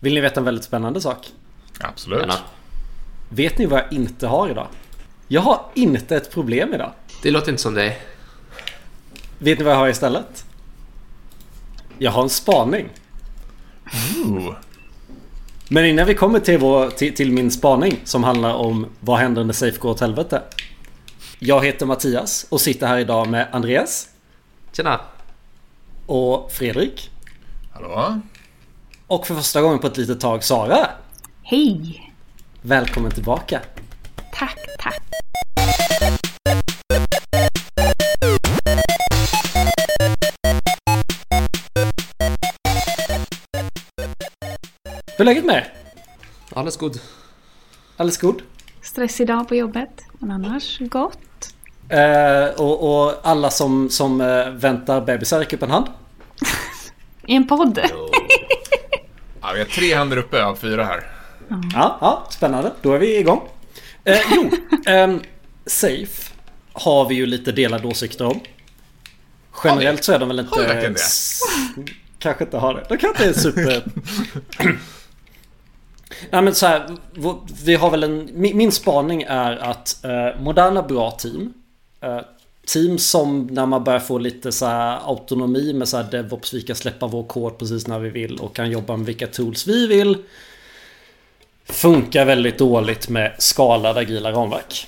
Vill ni veta en väldigt spännande sak? Absolut. Gärna. Vet ni vad jag inte har idag? Jag har inte ett problem idag. Det låter inte som dig. Vet ni vad jag har istället? Jag har en spaning. Ooh. Men innan vi kommer till, vår, till, till min spaning som handlar om vad händer när Safe går åt helvete. Jag heter Mattias och sitter här idag med Andreas Tjena! och Fredrik. Hallå? Och för första gången på ett litet tag Sara. Hej! Välkommen tillbaka. Tack, tack. Hur är läget med er? Alles god. Alldeles god? Stress idag på jobbet, men annars gott. Eh, och, och alla som, som eh, väntar bebisar räcker upp en hand. I en podd. Ja, vi har tre händer uppe av fyra här. Ja, ja, spännande. Då är vi igång. Eh, jo, ehm, Safe har vi ju lite delade åsikter om. Generellt så är de väl inte... Har vi verkligen det? Kanske inte har det. De kanske inte är super... Nej men så här, vi har väl en... Min, min spaning är att eh, moderna bra team eh, Team som när man börjar få lite så här autonomi med så här DevOps, vi kan släppa vår kod precis när vi vill och kan jobba med vilka tools vi vill. Funkar väldigt dåligt med skalade agila ramverk.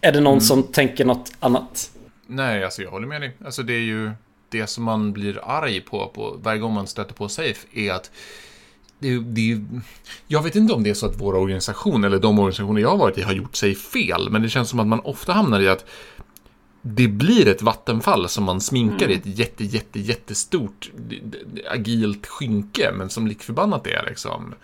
Är det någon som tänker något annat? Nej, alltså jag håller med dig. Alltså det är ju det som man blir arg på, på varje gång man stöter på Safe är att det, det, jag vet inte om det är så att vår organisation eller de organisationer jag har varit i har gjort sig fel, men det känns som att man ofta hamnar i att det blir ett vattenfall som man sminkar i ett jätte, jätte, jättestort agilt skynke, men som lik förbannat är liksom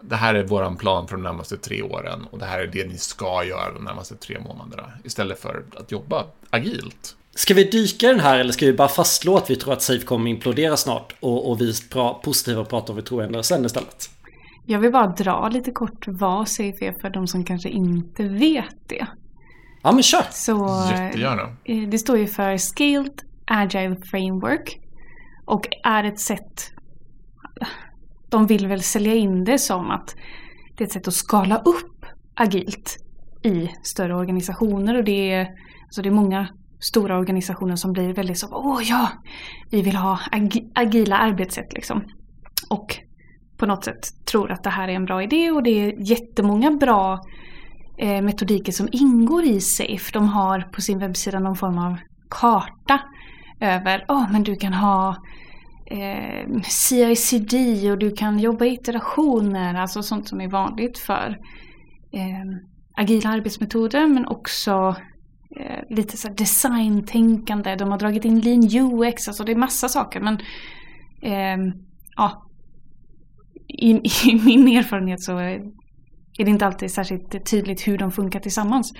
det här är våran plan för de närmaste tre åren och det här är det ni ska göra de närmaste tre månaderna istället för att jobba agilt. Ska vi dyka den här eller ska vi bara fastslå att vi tror att Safe kommer implodera snart och, och vi är pra, positiva och pratar om vi tror ändå sen istället? Jag vill bara dra lite kort vad Safe är för de som kanske inte vet det. Ja men kör! Så Jättegärna. eh, det står ju för Scaled Agile Framework. Och är ett sätt... De vill väl sälja in det som att det är ett sätt att skala upp agilt i större organisationer. Och det är, alltså det är många stora organisationer som blir väldigt så åh ja, vi vill ha ag- agila arbetssätt liksom. Och på något sätt tror att det här är en bra idé och det är jättemånga bra Eh, metodiker som ingår i SAFE. De har på sin webbsida någon form av karta över, oh, men du kan ha eh, CICD och du kan jobba i iterationer, alltså sånt som är vanligt för eh, agila arbetsmetoder men också eh, lite så här designtänkande. De har dragit in Lean UX, alltså det är massa saker men eh, ja, i, i min erfarenhet så är det inte alltid särskilt tydligt hur de funkar tillsammans.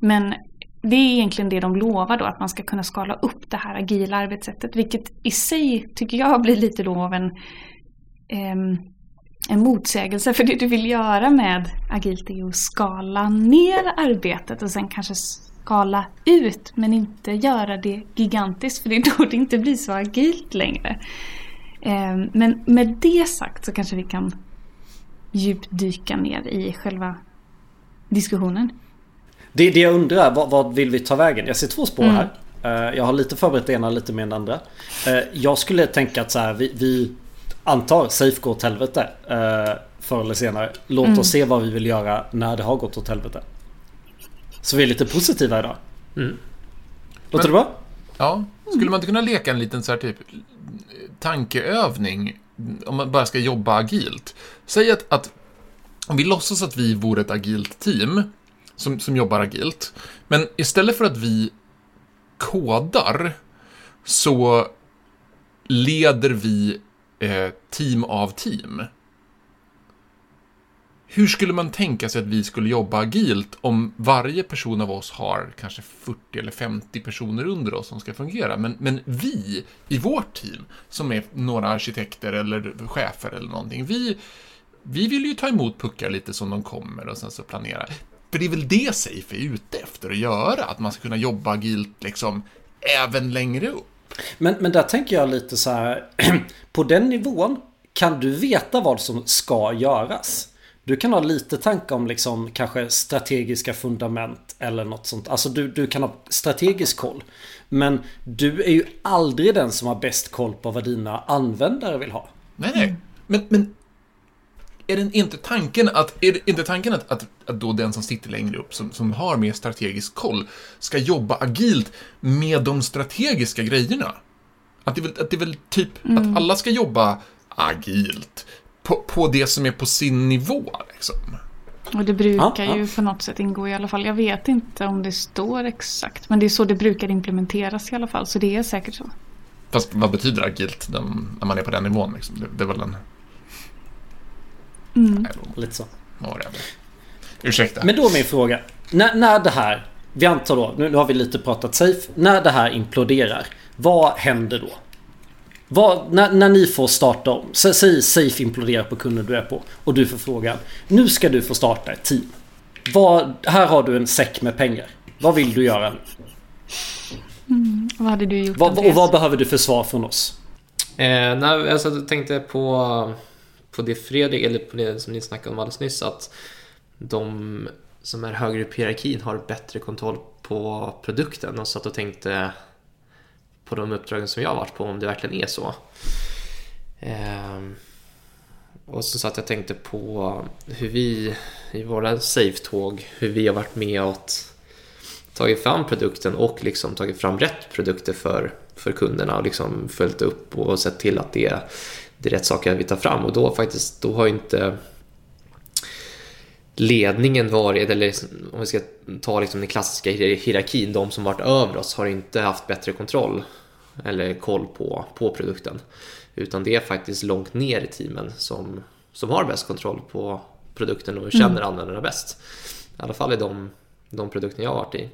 Men det är egentligen det de lovar då, att man ska kunna skala upp det här agila arbetssättet. Vilket i sig tycker jag blir lite då av en, en motsägelse. För det du vill göra med agilt är ju att skala ner arbetet och sen kanske skala ut. Men inte göra det gigantiskt för det är då det inte blir så agilt längre. Men med det sagt så kanske vi kan djupdyka ner i själva diskussionen. Det, det jag undrar, vad, vad vill vi ta vägen? Jag ser två spår här. Eh, jag har lite förberett det ena lite mer än det andra. Eh, jag skulle tänka att så här, vi, vi antar safe går åt helvete uh, förr eller senare. Låt oss se vad vi vill göra när det har gått åt helvete. Så vi är lite positiva idag. Mm. Låter Men- det bra? Ja, skulle man inte kunna leka en liten så här typ tankeövning om man bara ska jobba agilt? Säg att, att om vi låtsas att vi vore ett agilt team som, som jobbar agilt, men istället för att vi kodar så leder vi eh, team av team. Hur skulle man tänka sig att vi skulle jobba agilt om varje person av oss har kanske 40 eller 50 personer under oss som ska fungera? Men, men vi i vårt team, som är några arkitekter eller chefer eller någonting, vi, vi vill ju ta emot puckar lite som de kommer och sen så planera. För det är väl det Safe är ute efter att göra, att man ska kunna jobba agilt liksom även längre upp. Men, men där tänker jag lite så här. På den nivån kan du veta vad som ska göras. Du kan ha lite tanke om liksom kanske strategiska fundament eller något sånt. Alltså du, du kan ha strategisk koll. Men du är ju aldrig den som har bäst koll på vad dina användare vill ha. Nej, nej. Men, men är det inte tanken att, är det inte tanken att, att, att då den som sitter längre upp, som, som har mer strategisk koll, ska jobba agilt med de strategiska grejerna? Att det är väl, att det är väl typ att alla ska jobba agilt på, på det som är på sin nivå, liksom. Och det brukar Ja, ja. ju på något sätt ingå i alla fall. Jag vet inte om det står exakt. Men det är så det brukar implementeras i alla fall. Så det är säkert så. Fast vad betyder agilt den, när man är på den nivån? Liksom? Det, det är väl en... Nej, då- Lite så. Ursäkta. Men då är min fråga. När, när det här, vi antar då, nu, nu har vi lite pratat safe. När det här imploderar, vad händer då? Vad, när, när ni får starta om, sä- säg safe imploderar på kunden du är på och du får frågan. Nu ska du få starta ett team. Vad, här har du en säck med pengar. Vad vill du göra nu? Vad hade du gjort Vad, och vad behöver du för svar från oss? Eh, nej, alltså, jag tänkte på, på det Fredrik, eller på det som ni snackade om alldeles nyss, att de som är högre upp i hierarkin har bättre kontroll på produkten och satt och tänkte på de uppdragen som jag har varit på, om det verkligen är så. Ehm, och så satt jag och tänkte på hur vi i våra safe-tåg, hur vi har varit med och tagit fram produkten och liksom tagit fram rätt produkter för, för kunderna och liksom följt upp och sett till att det är, det är rätt saker vi tar fram och då faktiskt, då har inte ledningen varit, eller om vi ska ta liksom den klassiska hier- hierarkin, de som varit över oss har inte haft bättre kontroll eller koll på, på produkten. Utan det är faktiskt långt ner i teamen som, som har bäst kontroll på produkten och känner användarna bäst. I alla fall i de, de produkter jag har varit i.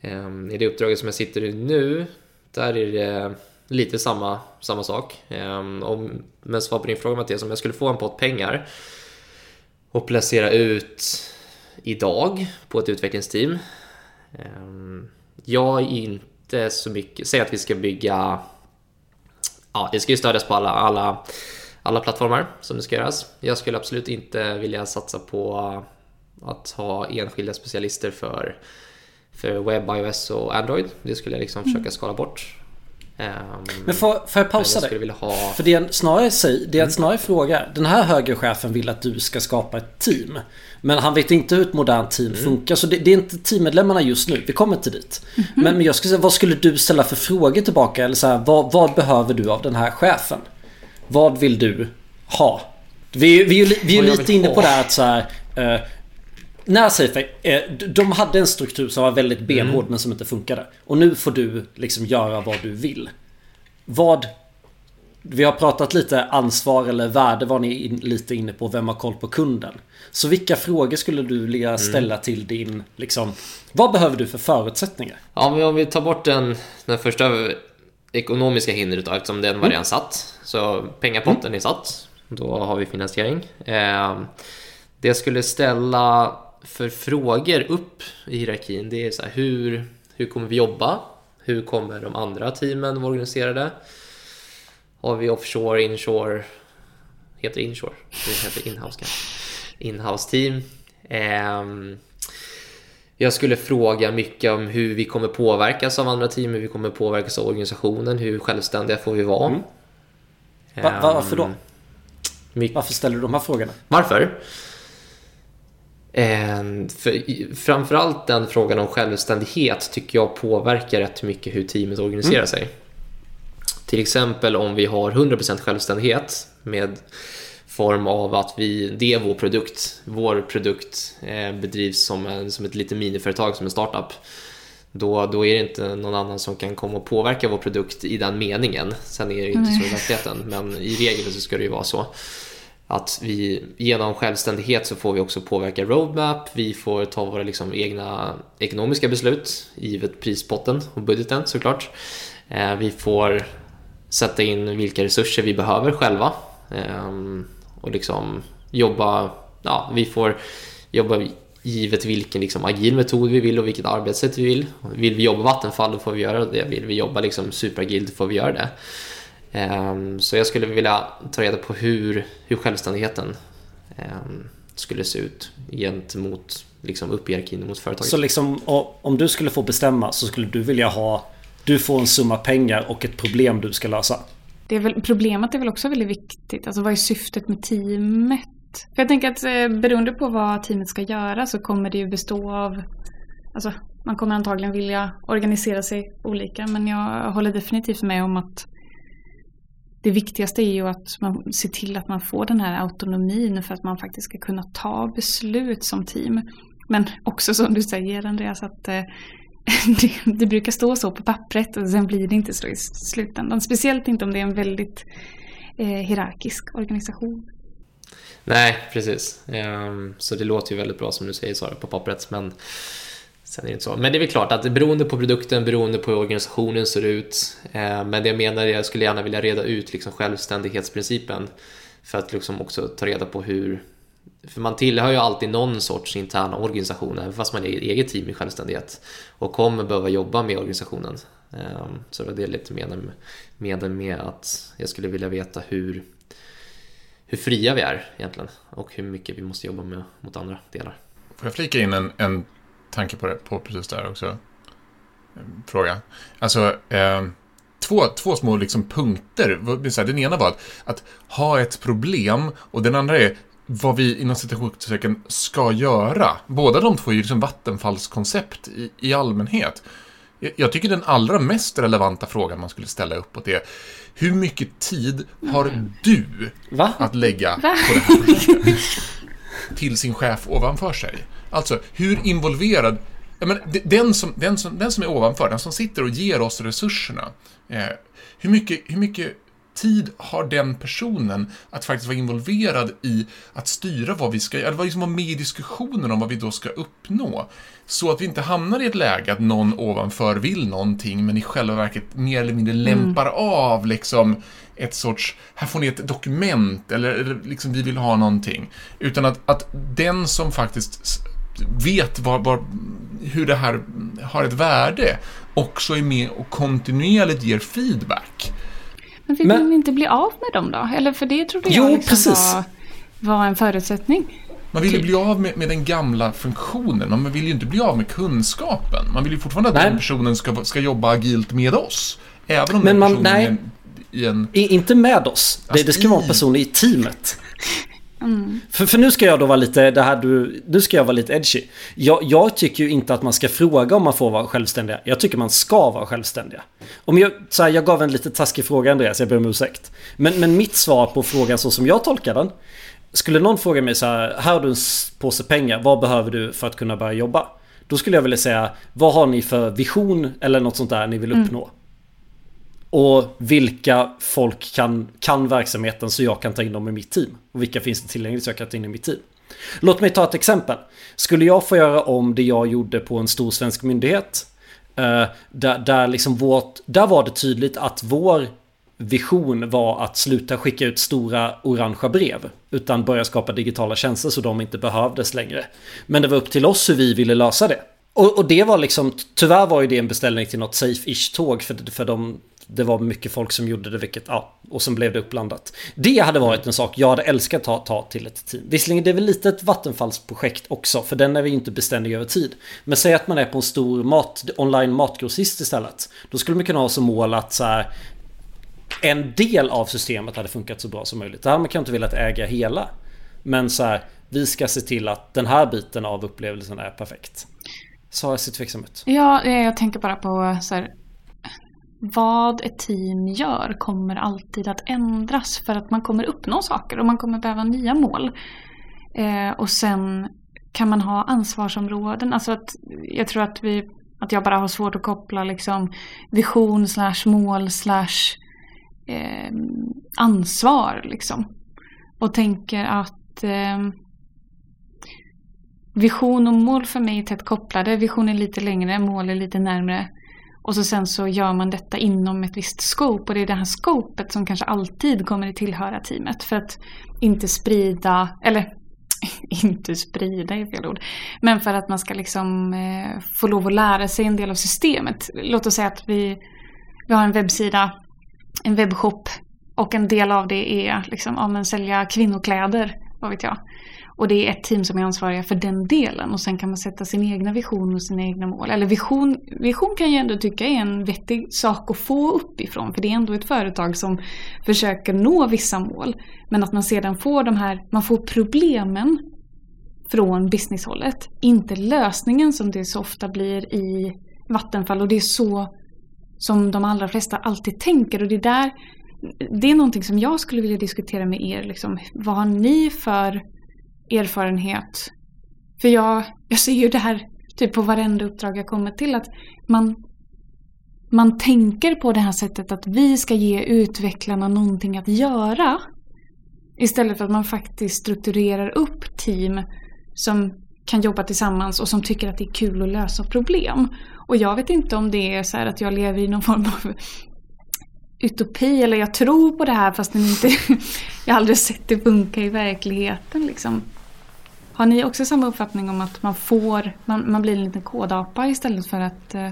Ehm, I det uppdraget som jag sitter i nu, där är det lite samma, samma sak. Ehm, Om, men svar på din fråga Mattias, om jag skulle få en pott pengar och placera ut idag på ett utvecklingsteam. Ehm, Jag är inte så mycket, säg att vi ska bygga, ja det ska ju stödjas på alla, alla, alla plattformar som det ska göras. Jag skulle absolut inte vilja satsa på att ha enskilda specialister för, för webb, iOS och Android. Det skulle jag liksom försöka skala bort. Ehm, Men får, får jag pausa jag dig? ha... För det är snarare säg, det är att snarare fråga. Den här högre chefen vill att du ska skapa ett team. Men han vet inte hur ett modernt team funkar. Så det, det är inte teammedlemmarna just nu. Vi kommer till dit. Men, men jag skulle säga, vad skulle du ställa för frågor tillbaka? Eller så här, vad, vad behöver du av den här chefen? Vad vill du ha? Vi, vi, är ju li- vi är ju jag lite inne på det här att så här. När Safex, eh, de hade en struktur som var väldigt benhård men som inte funkade. Och nu får du liksom göra vad du vill. Vad... Vi har pratat lite ansvar eller värde var ni in, lite inne på. Vem har koll på kunden? Så vilka frågor skulle du vilja ställa till din... Liksom, vad behöver du för förutsättningar? Ja, men om vi tar bort den, den första ekonomiska hindret då, eftersom den var redan satt. Så pengapotten är satt. Då har vi finansiering. Eh, det skulle ställa för frågor upp i hierarkin, det är så här, hur, hur kommer vi jobba? Hur kommer de andra teamen vara organiserade? Har vi offshore, inshore? Heter det inshore? Det heter inhouse kanske. Inhouse team. Ehm, jag skulle fråga mycket om hur vi kommer påverkas av andra team, hur vi kommer påverkas av organisationen, hur självständiga får vi vara? Va, varför då? Ehm, mycket Varför ställer du de här frågorna? varför? Eh, för, framförallt den frågan om självständighet tycker jag påverkar rätt mycket hur teamet organiserar sig. Till exempel om vi har 100% självständighet med form av att vi, det är vår produkt. Vår produkt eh, bedrivs som, en, som ett litet miniföretag, som en startup. Då, då är det inte någon annan som kan komma och påverka vår produkt i den meningen. Sen är det ju inte så i verkligheten, men i regel så ska det ju vara så. Att vi genom självständighet så får vi också påverka roadmap, vi får ta våra liksom egna ekonomiska beslut givet prispotten och budgeten såklart. Eh, Vi får sätta in vilka resurser vi behöver själva ehm, och liksom jobba, ja vi får jobba givet vilken liksom agil metod vi vill och vilket arbetssätt vi vill. Vill vi jobba Vattenfall då får vi göra det, vill vi jobba liksom superagilt då får vi göra det. Ehm, så jag skulle vilja ta reda på hur, hur självständigheten ehm, skulle se ut gentemot liksom upp hierarkin mot företaget. Så liksom om du skulle få bestämma så skulle du vilja ha Du får en summa pengar och ett problem du ska lösa. Det är väl, problemet är väl också väldigt viktigt. Alltså vad är syftet med teamet? För jag tänker att eh, beroende på vad teamet ska göra så kommer det ju bestå av Alltså man kommer antagligen vilja organisera sig olika men jag håller definitivt med om att det viktigaste är ju att man ser till att man får den här autonomin för att man faktiskt ska kunna ta beslut som team. Men också som du säger Andreas att eh, det, det, brukar stå så på pappret och sen blir det inte så i slutändan. Speciellt inte om det är en väldigt eh, hierarkisk organisation. Nej, precis. Um, så det låter ju väldigt bra som du säger Sara på pappret. Men sen är det inte så. Men det är väl klart att beroende på produkten, beroende på hur organisationen ser ut. Eh, men det jag menar är att jag skulle gärna vilja reda ut liksom självständighetsprincipen. För att liksom också ta reda på hur för man tillhör ju alltid någon sorts intern organisation, även fast man är i eget team i självständighet. Och kommer behöva jobba med organisationen. Eh, så det var det lite meningen med, med att jag skulle vilja veta hur, hur fria vi är egentligen. Och hur mycket vi måste jobba med mot andra delar. Får jag flika in en, en tanke på, det, på precis där också? Fråga. Alltså, eh, två, två små liksom punkter. Den ena var att, att ha ett problem och den andra är vad vi inom citationstecken ska göra. Båda de två är ju liksom vattenfallskoncept i, i allmänhet. Jag tycker den allra mest relevanta frågan man skulle ställa uppåt är hur mycket tid har mm. du Va? att lägga Va? på det här projektet? Till sin chef ovanför sig. Alltså, hur involverad... Men, den, som, den, som, den som är ovanför, den som sitter och ger oss resurserna. Eh, hur, mycket, hur mycket tid har den personen att faktiskt vara involverad i att styra vad vi ska göra, eller liksom vara med i diskussionen om vad vi då ska uppnå. Så att vi inte hamnar i ett läge att någon ovanför vill någonting, men i själva verket mer eller mindre mm. lämpar mm. av liksom ett sorts, här får ni ett dokument, eller, eller liksom vi vill ha någonting. Utan att, att den som faktiskt vet var, var, hur det här har ett värde också är med och kontinuerligt ger feedback. Men vill men... man inte bli av med dem då? Eller för det trodde jag jo, liksom var, var en förutsättning. Man vill ju typ. bli av med, med, den gamla funktionen, men man vill ju inte bli av med kunskapen. Man vill ju fortfarande att nej. den personen ska, ska jobba agilt med oss. Även om men den man, personen nej. är i en... Inte med oss. Alltså det, det ska i... vara en person i teamet. Mm. För, för nu ska jag då vara lite, det här du, nu ska jag vara lite edgy. Jag, jag, tycker ju inte att man ska fråga om man får vara självständiga. Jag tycker man ska vara självständiga. Om jag, så här, jag gav en lite taskig fråga Andreas, jag ber om ursäkt. Men, men mitt svar på frågan så som jag tolkar den. Skulle någon fråga mig så här, här har du en påse pengar, vad behöver du för att kunna börja jobba? Då skulle jag vilja säga, vad har ni för vision eller något sånt där ni vill mm. uppnå? Mm. Och vilka folk kan, kan verksamheten så jag kan ta in dem i mitt team. Och vilka finns det tillgängligt så jag kan ta in i mitt team. Låt mig ta ett exempel. Skulle jag få göra om det jag gjorde på en stor svensk myndighet. Eh, där, där, liksom vårt, där var det tydligt att vår vision var att sluta skicka ut stora orangea brev. Utan börja skapa digitala tjänster så de inte behövdes längre. Men det var upp till oss hur vi ville lösa det. Och, och det var liksom, tyvärr var ju det en beställning till något safe-ish tåg för, för de det var mycket folk som gjorde det, vilket, ja, och sen blev det uppblandat. Det hade varit en sak jag hade älskat att ta, ta till ett team. Visserligen det är väl lite ett vattenfallsprojekt också, för den är vi inte beständig över tid. Men säg att man är på en stor mat, online matgrossist istället. Då skulle man kunna ha som mål att så här, en del av systemet hade funkat så bra som möjligt. Det här man kan inte velat äga hela. Men så här, vi ska se till att den här biten av upplevelsen är perfekt. Så jag ser tveksam ut. Ja, jag tänker bara på så här, vad ett team gör kommer alltid att ändras för att man kommer uppnå saker och man kommer behöva nya mål. Eh, och sen kan man ha ansvarsområden. Alltså att jag tror att, vi, att jag bara har svårt att koppla liksom vision slash mål slash eh, ansvar. Liksom. Och tänker att eh, vision och mål för mig är tätt kopplade. Vision är lite längre, mål är lite närmre. Och så sen så gör man detta inom ett visst scope och det är det här scopet som kanske alltid kommer att tillhöra teamet för att inte sprida, eller inte sprida är fel ord, men för att man ska liksom eh, få lov att lära sig en del av systemet. Låt oss säga att vi, vi har en webbsida, en webbshop Och en del av det är liksom, ja, men sälja kvinnokläder, vad vet jag. Och det är ett team som är ansvariga för den delen. Och sen kan man sätta sin egna vision och sina egna mål. Eller vision, vision kan jag ändå tycka är en vettig sak att få uppifrån. För det är ändå ett företag som försöker nå vissa mål. Men att man sedan får de här, man får problemen från businesshållet. Inte lösningen som det så ofta blir i Vattenfall. Och det är så som de allra flesta alltid tänker. Och det är där det är någonting som jag skulle vilja diskutera med er. Liksom, vad har ni för erfarenhet? För jag, jag ser ju det här typ på varenda uppdrag jag kommer till. Att man, man tänker på det här sättet att vi ska ge utvecklarna någonting att göra. Istället för att man faktiskt strukturerar upp team som kan jobba tillsammans och som tycker att det är kul att lösa problem. Och jag vet inte om det är så här att jag lever i någon form av utopi eller jag tror på det här fast inte, jag har aldrig sett det funka i verkligheten. Liksom. Har ni också samma uppfattning om att man får, man, man blir en liten kodapa istället för att, eh,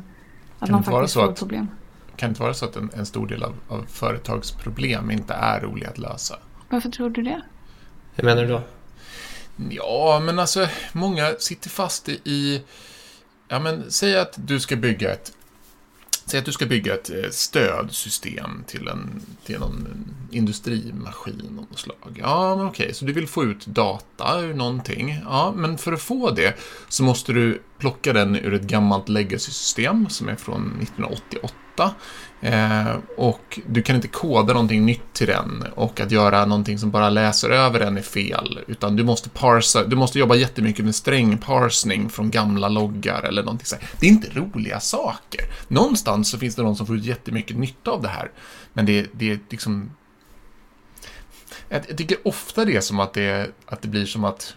att man faktiskt får att, problem? Kan det inte vara så att en, en stor del av, av företagsproblem inte är roliga att lösa? Varför tror du det? Hur menar du då? Ja, men alltså många sitter fast i... Ja, men säg att du ska bygga ett Säg att du ska bygga ett eh, stödsystem till, en, till någon industrimaskin av något slag. Ja, men okej, så du vill få ut data ur någonting. Ja, men för att få det så måste du plocka den ur ett gammalt legacy-system som är från 1988 Eh, och du kan inte koda någonting nytt till den och att göra någonting som bara läser över den är fel. Utan du måste parsa, du måste jobba jättemycket med strängparsning från gamla loggar eller någonting sånt. Det är inte roliga saker. Någonstans så finns det någon som får ut jättemycket nytta av det här. Men det, det är liksom... Jag, jag tycker ofta det är som att det, att det blir som att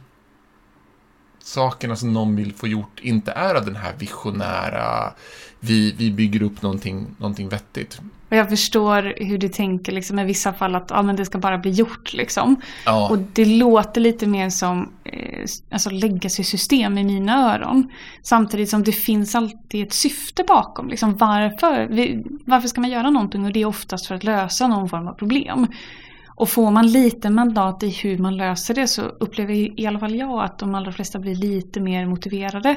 sakerna som någon vill få gjort inte är av den här visionära, vi, vi bygger upp någonting, någonting vettigt. Och jag förstår hur du tänker liksom, i vissa fall att ja, men det ska bara bli gjort. Liksom. Ja. Och det låter lite mer som eh, alltså legacy-system i mina öron. Samtidigt som det finns alltid ett syfte bakom. Liksom, varför, vi, varför ska man göra någonting? Och det är oftast för att lösa någon form av problem. Och får man lite mandat i hur man löser det så upplever i alla fall jag att de allra flesta blir lite mer motiverade.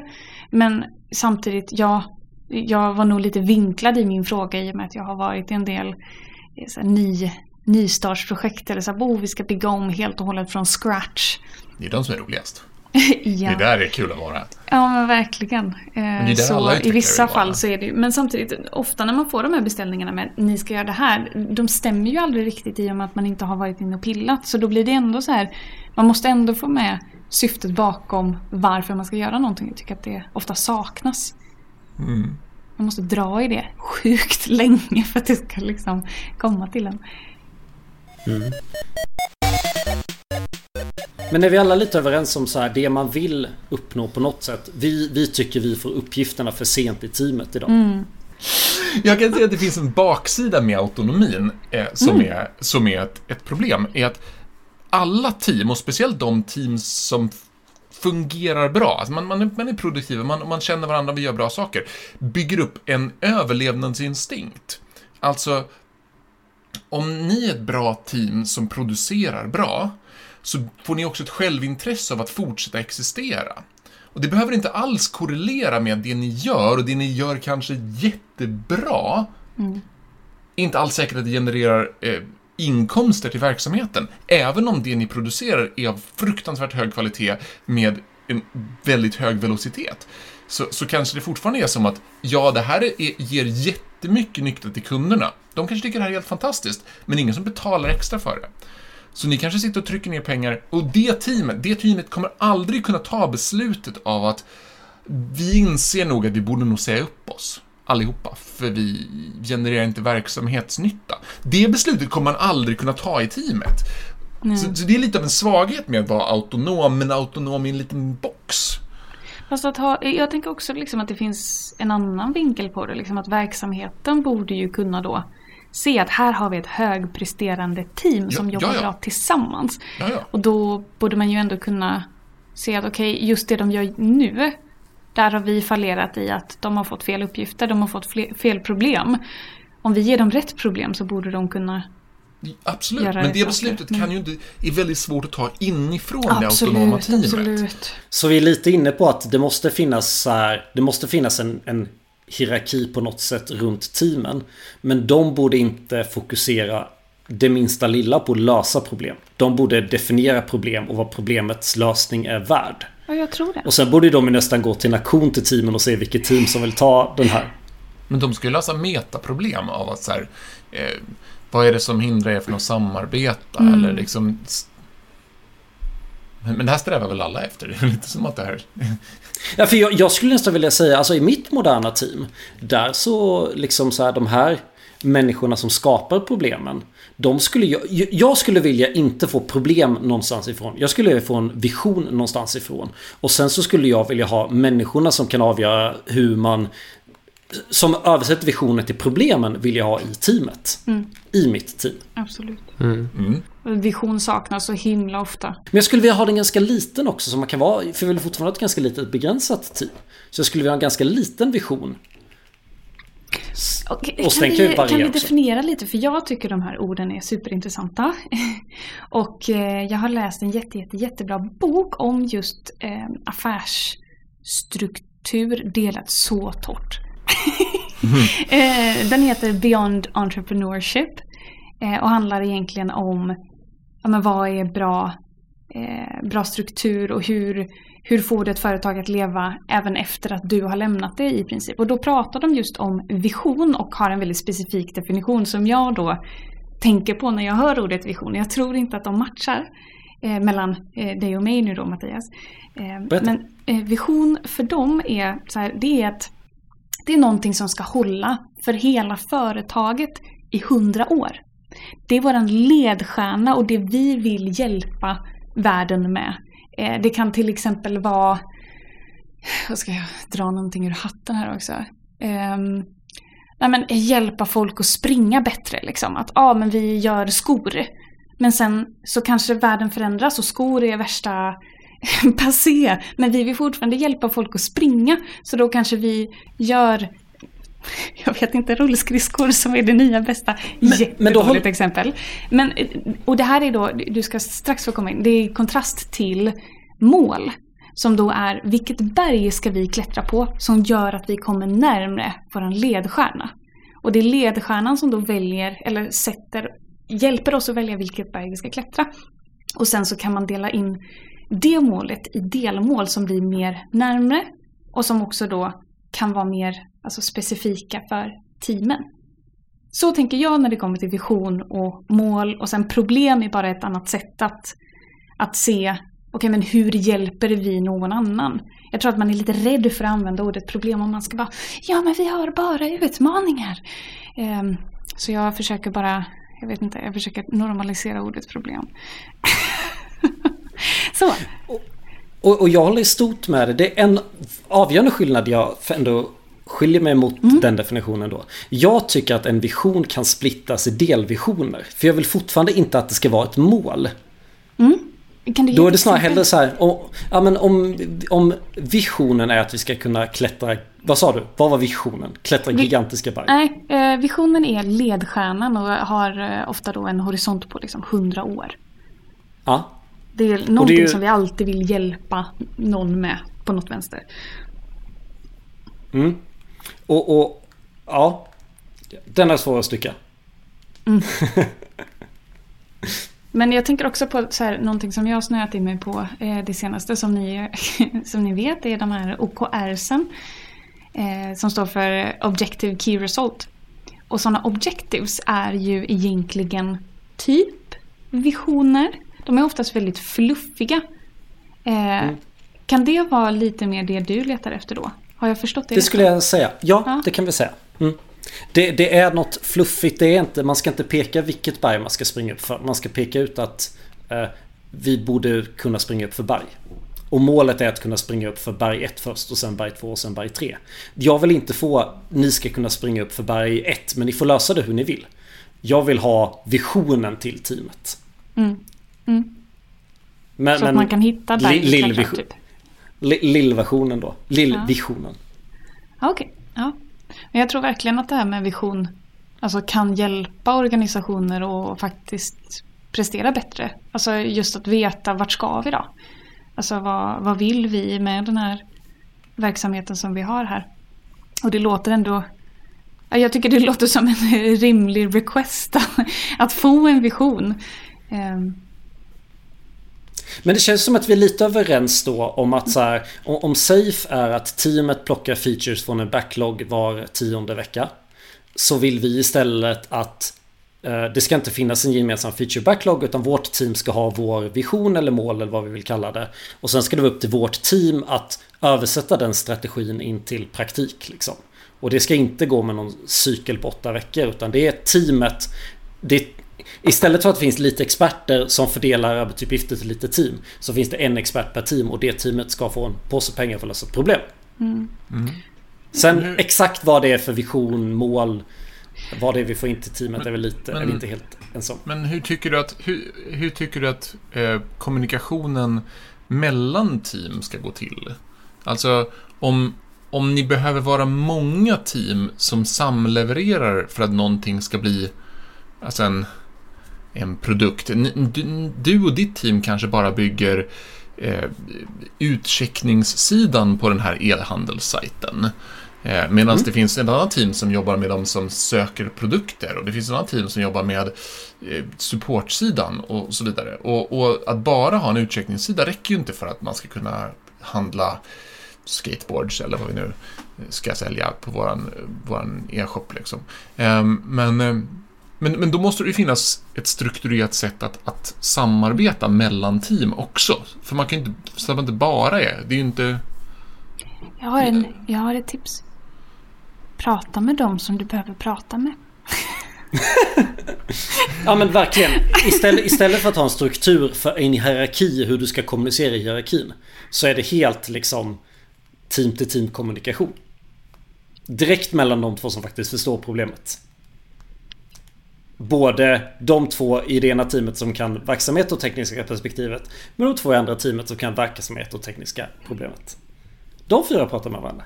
Men samtidigt, ja, jag var nog lite vinklad i min fråga i och med att jag har varit i en del eh, så här, ny, nystartsprojekt. Eller så här, oh, vi ska bygga om helt och hållet från scratch. Det är de som är roligast. ja. Det där är kul att vara. Ja, men verkligen. Men det så I vissa fall så är det Men samtidigt, ofta när man får de här beställningarna med ni ska göra det här. De stämmer ju aldrig riktigt i och med att man inte har varit inne och pillat. Så då blir det ändå så här. Man måste ändå få med syftet bakom varför man ska göra någonting. Jag tycker att det ofta saknas. Mm. Man måste dra i det sjukt länge för att det ska liksom komma till en. Mm. Men är vi alla lite överens om så här, det man vill uppnå på något sätt. Vi, vi tycker vi får uppgifterna för sent i teamet idag. Mm. Jag kan säga att det finns en baksida med autonomin eh, som, mm. är, som är ett, ett problem. Är att alla team, och speciellt de teams som fungerar bra, alltså man, man, är, man är produktiv, man, man känner varandra, vi gör bra saker, bygger upp en överlevnadsinstinkt. Alltså, om ni är ett bra team som producerar bra, så får ni också ett självintresse av att fortsätta existera. Och det behöver inte alls korrelera med det ni gör och det ni gör kanske jättebra. Mm. Inte alls säkert att det genererar eh, inkomster till verksamheten. Även om det ni producerar är av fruktansvärt hög kvalitet med en väldigt hög velocitet. Så, så kanske det fortfarande är som att, ja, det här är, ger jättemycket nytta till kunderna. De kanske tycker det här är helt fantastiskt, men ingen som betalar extra för det. Så ni kanske sitter och trycker ner pengar och det teamet, det teamet kommer aldrig kunna ta beslutet av att vi inser nog att vi borde nog säga upp oss allihopa, för vi genererar inte verksamhetsnytta. Det beslutet kommer man aldrig kunna ta i teamet. Så, så, det är lite av en svaghet med att vara autonom, men autonom i en liten box. Fast att ha, jag tänker också liksom att det finns en annan vinkel på det, liksom att verksamheten borde ju kunna då se att här har vi ett högpresterande team som ja, jobbar ja, ja. bra tillsammans. Och då borde man ju ändå kunna se att okej, okay, just det de gör nu, där har vi fallerat i att de har fått fel uppgifter, de har fått fel problem. Om vi ger dem rätt problem så borde de kunna Absolut, göra men det saker. beslutet Mm. kan ju inte, är väldigt svårt att ta inifrån det autonoma Absolut, teamet. absolut. Så vi är lite inne på att det måste finnas Det måste finnas en, en hierarki på något sätt runt teamen. Men de borde inte fokusera det minsta lilla på att lösa problem. De borde definiera problem och vad problemets lösning är värd. Ja, jag tror det. Och sen borde de ju nästan gå till en aktion till teamen och se vilket team som vill ta den här. Men de ska ju lösa metaproblem av att så här, eh, vad är det som hindrar er från att samarbeta? Mm. Eller liksom... Men, men det här strävar väl alla efter? Det är lite som att det här... Ja, för jag, jag skulle nästan vilja säga, alltså i mitt moderna team, där så liksom så här de här människorna som skapar problemen, de skulle jag, jag skulle vilja inte få problem någonstans ifrån. Jag skulle vilja få en vision någonstans ifrån. Och sen så skulle jag vilja ha människorna som kan avgöra hur man som översätter visionen till problemen vill jag ha i teamet. Mm. I mitt team. Absolut. Mm. Och Vision saknas så himla ofta. Men jag skulle vilja ha den ganska liten också så man kan vara, för vi vill fortfarande ha ett ganska litet begränsat team. Så jag skulle vilja ha en ganska liten vision. Och, kan, sen kan vi, ju variera kan vi också. definiera lite? För jag tycker de här orden är superintressanta. och eh, jag har läst en jätte, jätte, jättebra bok om just eh, affärsstruktur delat så torrt. eh, den heter Beyond Entrepreneurship. Eh, och handlar egentligen om ja, men vad är bra, eh, bra struktur och hur, hur får du ett företag att leva även efter att du har lämnat det i princip. Och då pratar de just om vision och har en väldigt specifik definition som jag då tänker på när jag hör ordet vision. Jag tror inte att de matchar eh, mellan eh, dig och mig nu då Mattias. Eh, men eh, vision för dem är, så här, det är att det är någonting som ska hålla för hela företaget i hundra år. Det är våran ledstjärna och det vi vill hjälpa världen med. Eh, det kan till exempel vara, vad ska jag dra någonting ur hatten här också? Ehm, nej men, hjälpa folk att springa bättre. Liksom. Att ah, men vi gör skor. Men sen så kanske världen förändras och skor är värsta passé. Men vi vill fortfarande hjälpa folk att springa. Så då kanske vi gör jag vet inte, rullskridskor som är det nya bästa. Men- Jättedåligt men då exempel. Men, och det här är då, du ska strax få komma in, det är kontrast till mål. Som då är, vilket berg ska vi klättra på som gör att vi kommer närmre våran ledstjärna? Och det är ledstjärnan som då väljer, eller sätter, hjälper oss att välja vilket berg vi ska klättra. Och sen så kan man dela in det målet i delmål som blir mer närmre och som också då kan vara mer alltså, specifika för teamen. Så tänker jag när det kommer till vision och mål och sen problem är bara ett annat sätt att, att se okej men hur hjälper vi någon annan? Jag tror att man är lite rädd för att använda ordet problem om man ska vara ja men vi har bara utmaningar. Um, så jag försöker bara, jag vet inte, jag försöker normalisera ordet problem. så, Och, och jag håller i stort med det. Det är en avgörande skillnad jag ändå skiljer mig mot Mm. den definitionen då. Jag tycker att en vision kan splittas i delvisioner. För jag vill fortfarande inte att det ska vara ett mål. ge Då är det snarare hellre så här. Och, ja, men om, om visionen är att vi ska kunna klättra... Vad sa du? Vad var visionen? Klättra Vi- gigantiska berg? Nej, eh, visionen är ledstjärnan och har eh, ofta då en horisont på liksom 100 år. Ja. Det är någonting ju- som vi alltid vill hjälpa någon med på något vänster. Mm. Och, och ja. Den är svår att stycka. Men jag tänker också på så här, någonting som jag har snöat in mig på eh, det senaste som ni, som ni vet det är de här OKRsen. Eh, som står för Objective Key Result. Och sådana objectives är ju egentligen typ visioner. De är oftast väldigt fluffiga. Eh, Kan det vara lite mer det du letar efter då? Har jag förstått det Det skulle jag säga. Ja, Ja. det kan vi säga. Mm. Det, det är något fluffigt. Det är inte, man ska inte peka vilket berg man ska springa upp för. Man ska peka ut att eh, vi borde kunna springa upp för berg. Och målet är att kunna springa upp för berg 1 först och sen berg 2 och sen berg 3. Jag vill inte få ni ska kunna springa upp för berg 1 men ni får lösa det hur ni vill. Jag vill ha visionen till teamet. Mm. Mm. Men, Så att man kan hitta li- i klättra, lill-vision- typ. li- Lill-versionen då. Lill-visionen. Ja, Okej, ja. Men jag tror verkligen att det här med vision alltså, kan hjälpa organisationer och faktiskt prestera bättre. Alltså just att veta vart ska vi då? Alltså vad, vad vill vi med den här verksamheten som vi har här? Och det låter ändå jag tycker det låter som en rimlig request att få en vision. Men det känns som att vi är lite överens då om att så här, om safe är att teamet plockar features från en backlog var tionde vecka. Så vill vi istället att eh, det ska inte finnas en gemensam feature backlog utan vårt team ska ha vår vision eller mål eller vad vi vill kalla det. Och sen ska det vara upp till vårt team att översätta den strategin in till praktik. Liksom. Och det ska inte gå med någon cykel på åtta veckor utan det är teamet. Det, istället för att det finns lite experter som fördelar arbetsuppgifter till lite team så finns det en expert per team och det teamet ska få en påse pengar för att lösa ett problem. Mm. Mm. Sen exakt vad det är för vision, mål, vad det är vi får in till teamet men, är väl lite, men, är inte helt ensam. Men hur tycker du att, hur, hur tycker du att eh, kommunikationen mellan team ska gå till? Alltså om, om ni behöver vara många team som samlevererar för att någonting ska bli alltså en, en produkt. Du, och ditt team kanske bara bygger eh, utcheckningssidan på den här e-handelssajten. Eh, Medan mm. det finns ett annat team som jobbar med de som söker produkter och det finns ett annat team som jobbar med eh, supportsidan och så vidare. Och, och, att bara ha en utcheckningssida räcker ju inte för att man ska kunna handla skateboards eller vad vi nu ska sälja på våran, våran e-shop. Liksom. Ehm, men, eh, men, men då måste det ju finnas ett strukturerat sätt att, att samarbeta mellan team också. För man kan ju inte, så att man inte bara är, det är ju inte... Jag har, en, jag har ett tips. Prata med dem som du behöver prata med. ja men verkligen. Istället, istället för att ha en struktur för en hierarki hur du ska kommunicera i hierarkin. Så är det helt liksom team till team kommunikation. Direkt mellan de två som faktiskt förstår problemet. Både de två i det ena teamet som kan verksamhet och tekniska perspektivet. Men de två i andra teamet som kan verksamhet och tekniska problemet. De fyra pratar med varandra.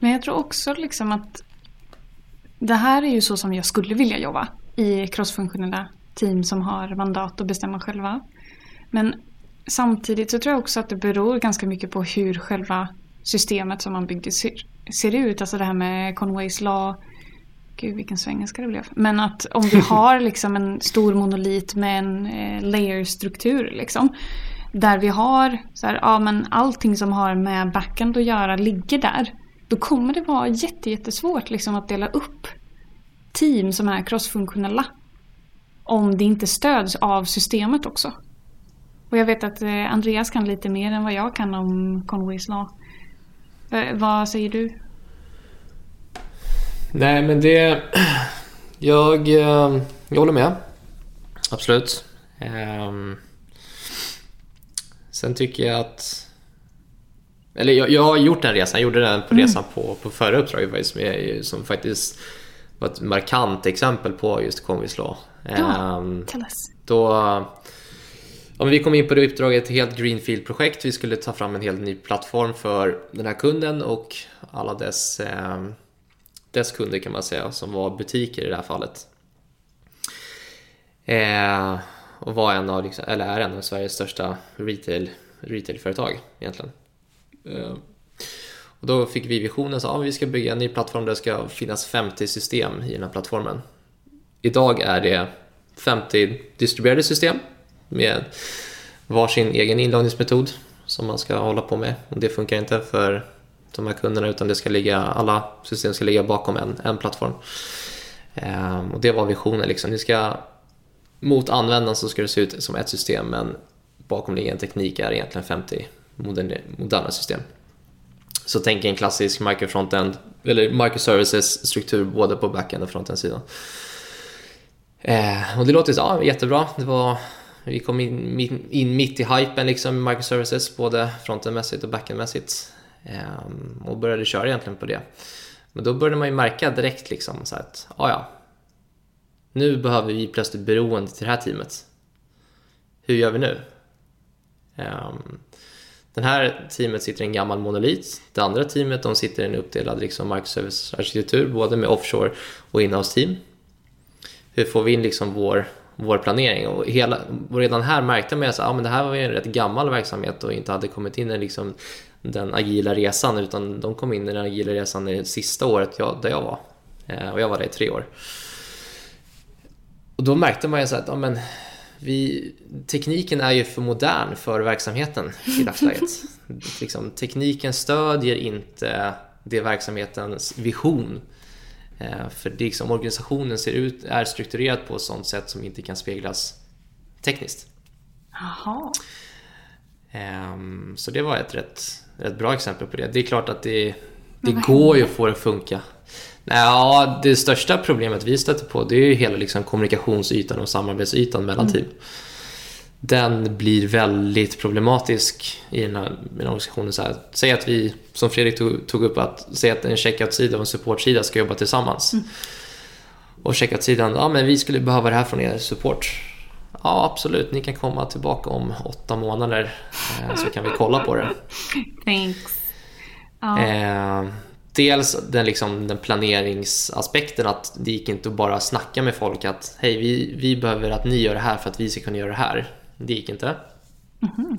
Men jag tror också liksom att det här är ju så som jag skulle vilja jobba i crossfunktionella team som har mandat att bestämma själva. Men samtidigt så tror jag också att det beror ganska mycket på hur själva systemet som man byggde ser, ser ut. Alltså det här med Conways Law. Gud vilken svengelska det blev. Men att om vi har liksom en stor monolit med en eh, layerstruktur liksom. Där vi har så här, ja, men allting som har med backend att göra ligger där. Då kommer det vara jättesvårt liksom, att dela upp team som är crossfunktionella. Om det inte stöds av systemet också. Och jag vet att eh, Andreas kan lite mer än vad jag kan om Conways Law. Eh, vad säger du? Nej, men det... Jag, eh, jag håller med. Absolut. Ehm, sen tycker jag att... Eller jag, jag har gjort den resan. Jag gjorde den på mm. resan på, på förra uppdraget faktiskt, som, som faktiskt var ett markant exempel på just Law. Ja, um. Då Ja, vi kom in på det uppdraget, ett helt Greenfield-projekt. Vi skulle ta fram en helt ny plattform för den här kunden och alla dess, eh, dess kunder kan man säga, som var butiker i det här fallet. Eh, och var en av, liksom, eller är en av Sveriges största retail, retailföretag egentligen. Eh, och då fick vi visionen att ah, vi ska bygga en ny plattform där det ska finnas 50 system i den här plattformen. Idag är det 50 distribuerade system med varsin egen inloggningsmetod som man ska hålla på med. Och det funkar inte för de här kunderna utan det ska ligga, alla system ska ligga bakom en, en plattform. Ehm, och det var visionen. Liksom. Ska, mot användaren så ska det se ut som ett system men bakomliggande teknik är egentligen 50 moderna, moderna system. Så tänk en klassisk microfrontend eller microservices struktur både på backend och frontend-sidan. Eh, och det låter ja, jättebra. Det var vi kom in, in mitt i hypen liksom med microservices, både frontendmässigt och backendmässigt. Ehm, och började köra egentligen på det. Men då började man ju märka direkt liksom så att, ja ja, nu behöver vi plötsligt beroende till det här teamet. Hur gör vi nu? det Den här teamet sitter i en gammal monolit. Det andra teamet de sitter i en uppdelad liksom markservicearkitektur både med offshore och inhouse-team. Hur får vi in liksom vår, vår planering? Och, hela, och redan här märkte man att ah, det här var en rätt gammal verksamhet och inte hade kommit in i liksom den agila resan, utan de kom in i den agila resan det sista året jag, där jag var. Eh, och jag var där i tre år. Och då märkte man ju så att ja, men, vi, tekniken är ju för modern för verksamheten i dagsläget. liksom, tekniken stödjer inte det verksamhetens vision. Eh, för det, liksom, organisationen ser ut, är strukturerad på ett sånt sätt som inte kan speglas tekniskt. Jaha. Um, så det var ett rätt, rätt bra exempel på det. Det är klart att det, det går ju att få det att funka. Ja, det största problemet vi stöter på det är ju hela liksom kommunikationsytan och samarbetsytan mellan mm. team. Den blir väldigt problematisk i den här, i den här organisationen. Så här, säg att vi, som Fredrik tog, tog upp, att säg att en checkout-sida och en support-sida ska jobba tillsammans. Mm. Och checkout-sidan, ja men vi skulle behöva det här från er support. Ja, absolut. Ni kan komma tillbaka om åtta månader eh, så kan vi kolla på det. Thanks. Ja. Eh, dels den, liksom, den planeringsaspekten att det gick inte att bara snacka med folk att hej, vi, vi behöver att ni gör det här för att vi ska kunna göra det här. Det gick inte. Mm -hmm.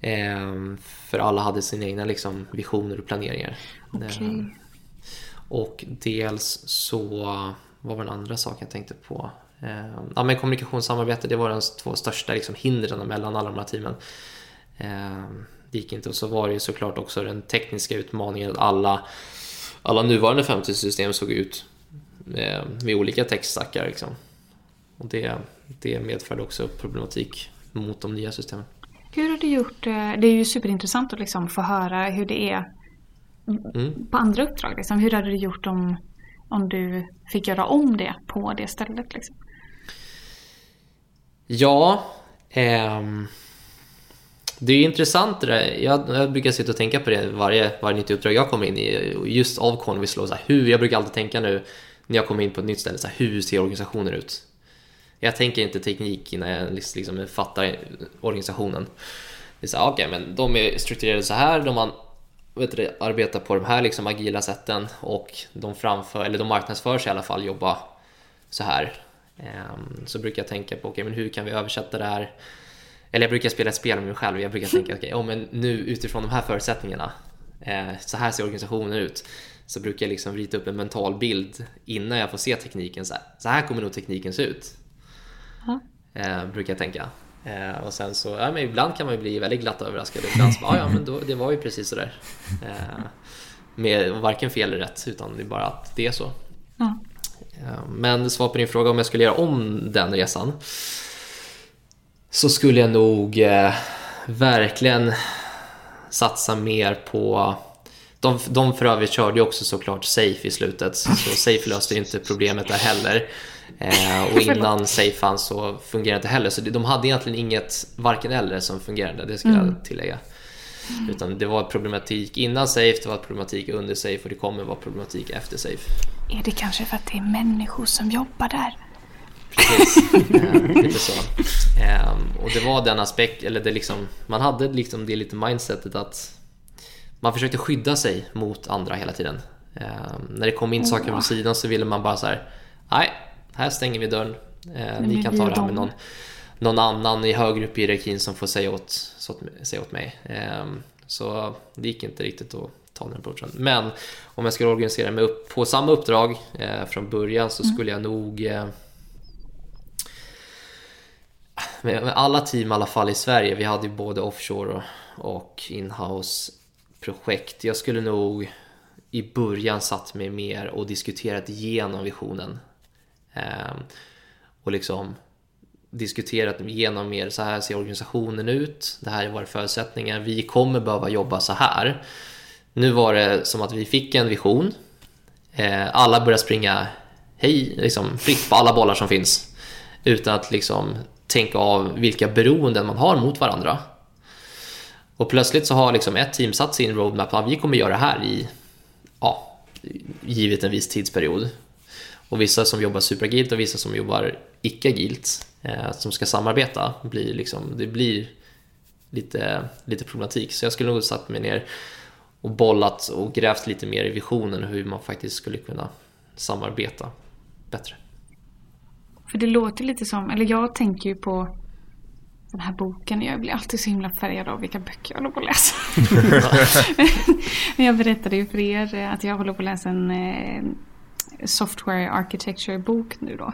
eh, för alla hade sina egna liksom, visioner och planeringar. Okay. Eh, och dels så, vad var den andra saken jag tänkte på? Eh, ja, men kommunikationssamarbete, det var de två största liksom, hindren mellan alla de här teamen. Eh, det gick inte och så var det ju såklart också den tekniska utmaningen att alla, alla nuvarande 50-system såg ut med, med olika textstackar. Liksom. Och det, det medförde också problematik mot de nya systemen. Hur har du gjort? Eh, det är ju superintressant att liksom få höra hur det är mm. på andra uppdrag. Liksom. Hur hade du gjort om, om du fick göra om det på det stället? Liksom? Ja, ehm, det är intressant det där. Jag, jag, brukar sitta och tänka på det varje, varje nytt uppdrag jag kommer in i. Just av Convislow, så här, hur, jag brukar alltid tänka nu när jag kommer in på ett nytt ställe, så här, hur ser organisationen ut? Jag tänker inte teknik innan jag liksom fattar organisationen. Det är så okay, men de är strukturerade så här, de har, vet du, arbetar på de här liksom agila sätten och de framför, eller de marknadsför sig i alla fall, jobba så här. Um, så brukar jag tänka på, okay, men hur kan vi översätta det här eller jag brukar spela ett spel med mig själv och jag brukar tänka, okej, okay, oh, men nu utifrån de här förutsättningarna, eh, så här ser organisationen ut. Så brukar jag liksom rita upp en mental bild innan jag får se tekniken. Så här, så här kommer nog tekniken se ut. Eh, brukar jag tänka. Eh, och sen så, ja, men ibland kan man ju bli väldigt glatt överraskad. Ibland så, ja, ja men då, det var ju precis sådär. Eh, med varken fel eller rätt, utan det är bara att det är så. Ja. Eh, men svar på din fråga om jag skulle göra om den resan så skulle jag nog eh, verkligen satsa mer på de, de för övrigt körde ju också såklart Safe i slutet, så Safe löste inte problemet där heller. Eh, och innan Safe fanns så fungerade det inte heller, så de hade egentligen inget, varken eller, som fungerade, det ska mm. jag tillägga. Utan det var problematik innan Safe, det var problematik under Safe och det kommer vara problematik efter Safe. Är det kanske för att det är människor som jobbar där? Precis, lite så. Ehm, och det var den aspekt, eller det liksom, man hade liksom det lite mindsetet att man försökte skydda sig mot andra hela tiden. Ehm, när det kom in saker från sidan så ville man bara så här, nej, här stänger vi dörren. Ehm, ni kan ta det här med någon, någon annan i högre upp i hierarkin som får säga åt, så, säga åt mig. Så det gick inte riktigt att ta den approachen. Men om jag skulle organisera mig upp på samma uppdrag eh, från början så mm. skulle jag nog eh, med alla team i alla fall i Sverige, vi hade ju både offshore och inhouse projekt. Jag skulle nog i början satt mig mer och diskuterat igenom visionen. Ehm, och liksom diskuterat igenom mer, så här ser organisationen ut, det här är våra förutsättningar, vi kommer behöva jobba så här. Nu var det som att vi fick en vision, eh, alla började springa hej, liksom fritt på alla bollar som finns utan att liksom tänka av vilka beroenden man har mot varandra. Och plötsligt så har liksom ett team satt sin roadmap att vi kommer göra det här i, ja, givet en viss tidsperiod. Och vissa som jobbar superagilt och vissa som jobbar icke-agilt som ska samarbeta, blir liksom, det blir lite, lite problematik. Så jag skulle nog satt mig ner och bollat och grävt lite mer i visionen hur man faktiskt skulle kunna samarbeta bättre. För det låter lite som, eller jag tänker ju på den här boken. Jag blir alltid så himla färgad av vilka böcker jag håller på att läsa. Men jag berättade ju för er att jag håller på att läsa en eh, software architecture bok nu då.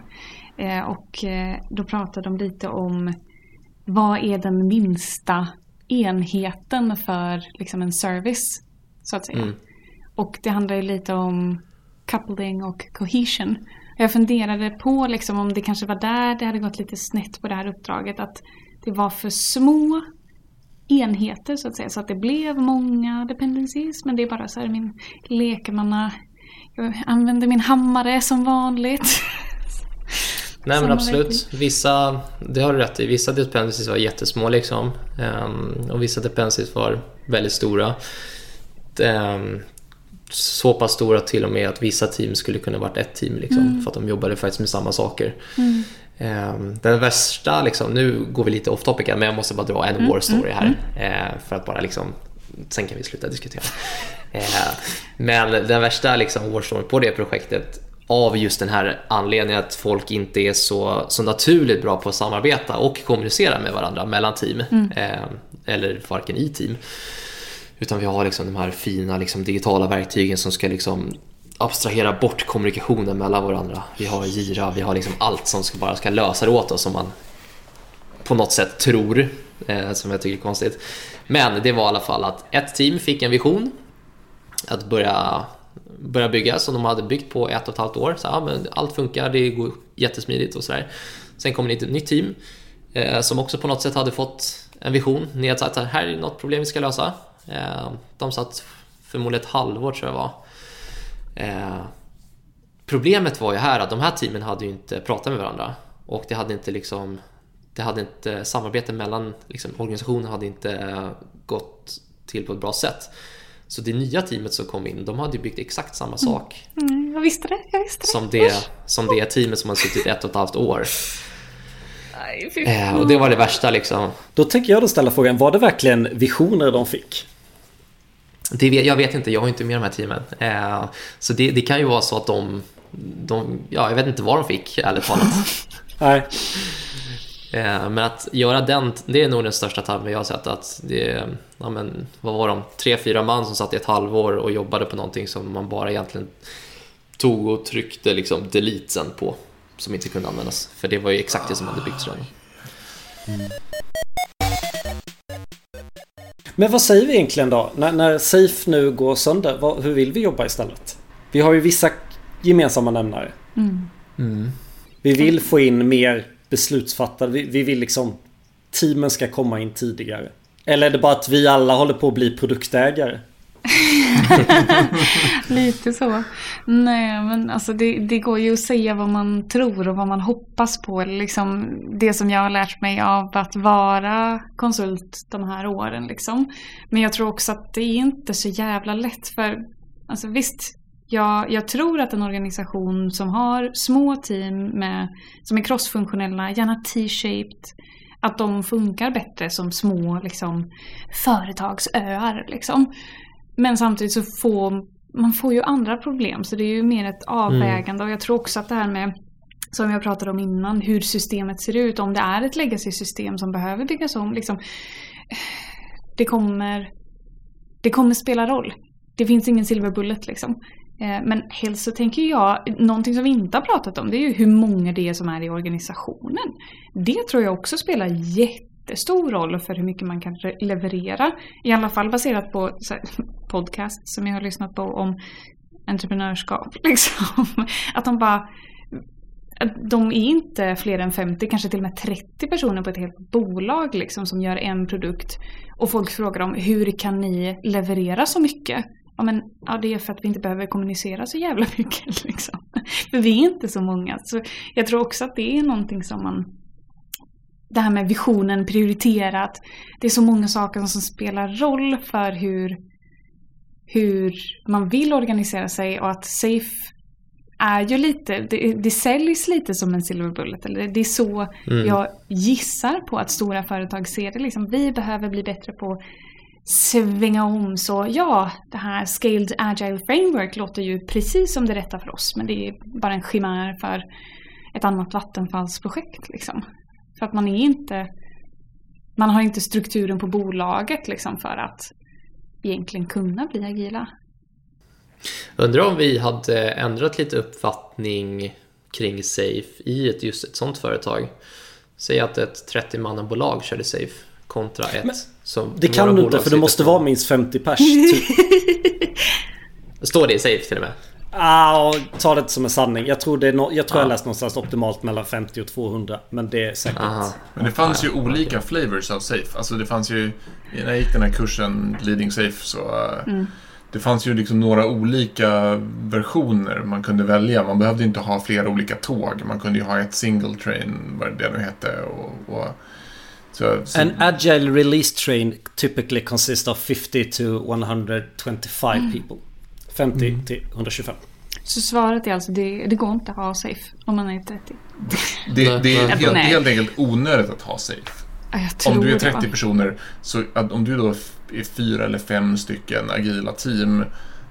Eh, och eh, då pratade de lite om vad är den minsta enheten för liksom en service så att säga. Mm. Och det handlar ju lite om coupling och cohesion. Jag funderade på liksom om det kanske var där det hade gått lite snett på det här uppdraget. Att det var för små enheter så att säga. Så att det blev många dependencies. Men det är bara så här min lekmanna... Jag använder min hammare som vanligt. Nej men absolut. Vissa, det har du rätt i. Vissa dependencies var jättesmå liksom. Um, och vissa dependencies var väldigt stora. Um, så pass stora till och med att vissa team skulle kunna varit ett team liksom, mm. för att de jobbade faktiskt med samma saker. Mm. Um, den värsta, liksom, nu går vi lite off topic men jag måste bara dra en mm. war story här. Uh, för att bara liksom, sen kan vi sluta diskutera. Uh, men den värsta liksom, war story på det projektet av just den här anledningen att folk inte är så, så naturligt bra på att samarbeta och kommunicera med varandra mellan team. Mm. Eh, eller varken i team. Utan vi har liksom de här fina liksom, digitala verktygen som ska liksom abstrahera bort kommunikationen mellan varandra. Vi har Gira, vi har liksom allt som ska, bara ska lösa det åt oss som man på något sätt tror, eh, som jag tycker är konstigt. Men det var i alla fall att ett team fick en vision att börja, börja bygga som de hade byggt på ett och ett halvt år. Så, ja, men allt funkar, det går jättesmidigt och sådär. Sen kom det ett nytt team eh, som också på något sätt hade fått en vision. Ni hade sagt att här är något problem vi ska lösa. Eh, de satt förmodligen ett halvår tror jag var. Eh, problemet var ju här att de här teamen hade ju inte pratat med varandra och det hade inte liksom det hade inte, samarbetet mellan liksom, organisationer hade inte eh, gått till på ett bra sätt. Så det nya teamet som kom in, de hade ju byggt exakt samma mm. sak. Mm, jag visste det, jag visste det. Som det, som det teamet som har suttit ett och ett halvt år. Eh, och det var det värsta liksom. Då tänker jag då ställa frågan, var det verkligen visioner de fick? Det, jag vet inte, jag har inte med de här teamen. Eh, så det, det, kan ju vara så att de, de, ja, jag vet inte vad de fick, ärligt talat. Nej. Eh, men att göra den, det är nog den största tabben jag har sett. Att det, ja, men, vad var de? Tre, fyra man som satt i ett halvår och jobbade på någonting som man bara egentligen tog och tryckte liksom delete sen på. Som inte kunde användas. För det var ju exakt det som hade byggts redan. Mm. Men vad säger vi egentligen då? När, när Safe nu går sönder, vad, hur vill vi jobba istället? Vi har ju vissa gemensamma nämnare. Mm. Mm. Vi vill få in mer beslutsfattare. Vi, vi, vill liksom teamen ska komma in tidigare. Eller är det bara att vi alla håller på att bli produktägare? Lite så. Nej men alltså det, det, går ju att säga vad man tror och vad man hoppas på. Liksom det som jag har lärt mig av att vara konsult de här åren. Liksom. Men jag tror också att det är inte så jävla lätt. För alltså visst, jag, jag tror att en organisation som har små team med, som är crossfunktionella, gärna T-shaped, att de funkar bättre som små liksom, företagsöar. Liksom. Men samtidigt så får man får ju andra problem så det är ju mer ett avvägande mm. och jag tror också att det här med som jag pratade om innan, hur systemet ser ut, om det är ett legacy-system som behöver byggas om. Liksom, det, kommer, det kommer spela roll. Det finns ingen silver bullet liksom. Eh, men helst så tänker jag, någonting som vi inte har pratat om, det är ju hur många det är som är i organisationen. Det tror jag också spelar jättestor roll för hur mycket man kan leverera. I alla fall baserat på podcast som jag har lyssnat på om entreprenörskap. Liksom. Att de bara de är inte fler än 50, kanske till och med 30 personer på ett helt bolag liksom, som gör en produkt. Och folk frågar dem hur kan ni leverera så mycket? Ja, men, ja, det är för att vi inte behöver kommunicera så jävla mycket. Liksom. För vi är inte så många. Så jag tror också att det är någonting som man... Det här med visionen, prioriterat. Det är så många saker som spelar roll för hur, hur man vill organisera sig och att SAFE är ju lite, det, det säljs lite som en silver bullet. Eller det är så Mm. jag gissar på att stora företag ser det. Liksom, vi behöver bli bättre på svänga om. Så ja, det här Scaled Agile Framework låter ju precis som det rätta för oss. Men det är bara en chimär för ett annat vattenfallsprojekt. Liksom. För att man är inte, man har inte strukturen på bolaget liksom, för att egentligen kunna bli agila. Undrar om vi hade ändrat lite uppfattning kring Safe i ett, just ett sånt företag. Säg att ett 30-mannabolag körde Safe kontra ett Men som Det kan du inte för det måste vara minst 50 pers. Typ. Står det i Safe till och med? Ah, ta det inte som en sanning. Jag tror, det är no jag, tror Ja. jag läst någonstans optimalt mellan 50 och 200. Men det är säkert. Aha. Men det fanns ju olika flavors av Safe. Alltså det fanns ju, när jag gick den här kursen Leading Safe så eh, det fanns ju liksom några olika versioner man kunde välja. Man behövde inte ha flera olika tåg. Man kunde ju ha ett single train, vad det nu hette. Och, och, så, så, An agile release train typically consists of 50 to 125 people. 50 till 125. Så svaret är alltså det, det går inte att ha safe om man är 30. det, det är helt, helt enkelt onödigt att ha Safe. Om du är det, 30 va? personer, så att om du då är fyra eller fem stycken agila team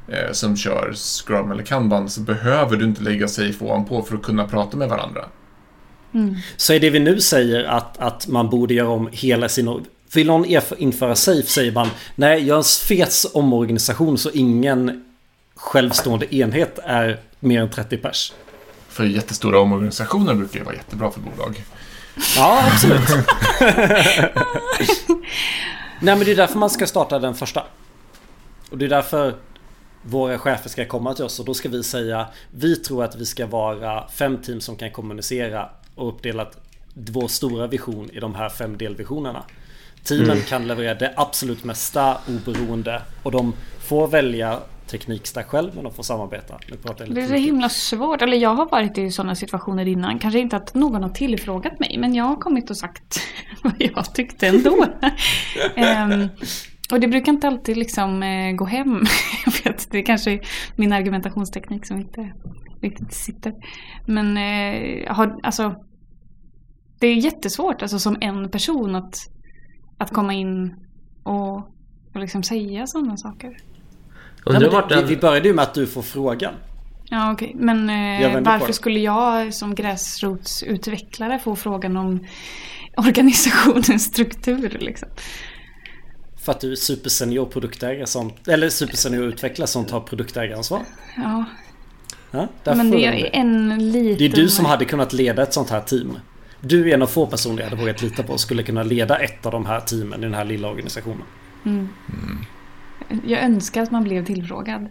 eh, som kör Scrum eller Kanban så behöver du inte lägga safe ovanpå för att kunna prata med varandra. Så är det vi nu säger att, att man borde göra om hela sin... Vill någon införa safe säger man Nej, gör en fet omorganisation så ingen självstående enhet är mer än 30 pers. För jättestora omorganisationer brukar ju vara jättebra för bolag. Ja, absolut. Nej, men det är därför man ska starta den första. Och det är därför våra chefer ska komma till oss och då ska vi säga Vi tror att vi ska vara fem team som kan kommunicera och uppdelat vår stora vision i de här fem delvisionerna. Teamen kan leverera det absolut mesta oberoende och de får välja teknikstack själv men de får samarbeta. Nu pratar jag Det är så himla svårt. Eller jag har varit i sådana situationer innan. Kanske inte att någon har tillfrågat mig. Men jag har kommit och sagt vad jag tyckte ändå. Ehm, och det brukar inte alltid liksom eh, gå hem. jag vet, det är kanske min argumentationsteknik som inte riktigt sitter. Men eh, har, alltså, det är jättesvårt alltså, som en person att, att komma in och, och liksom säga sådana saker. Undrar men vart det, den... vi, började ju med att du får frågan. Ja, okej. Men Jag eh, varför skulle jag som gräsrotsutvecklare få frågan om organisationens struktur liksom? För att du är supersenior produktägare som, eller supersenior utvecklare som tar produktägaransvar. Ja, Ja, men det är en liten... det är du som hade kunnat leda ett sånt här team. Du är en av få personer jag hade vågat lita på skulle kunna leda ett av de här teamen i den här lilla organisationen. Jag önskar att man blev tillfrågad.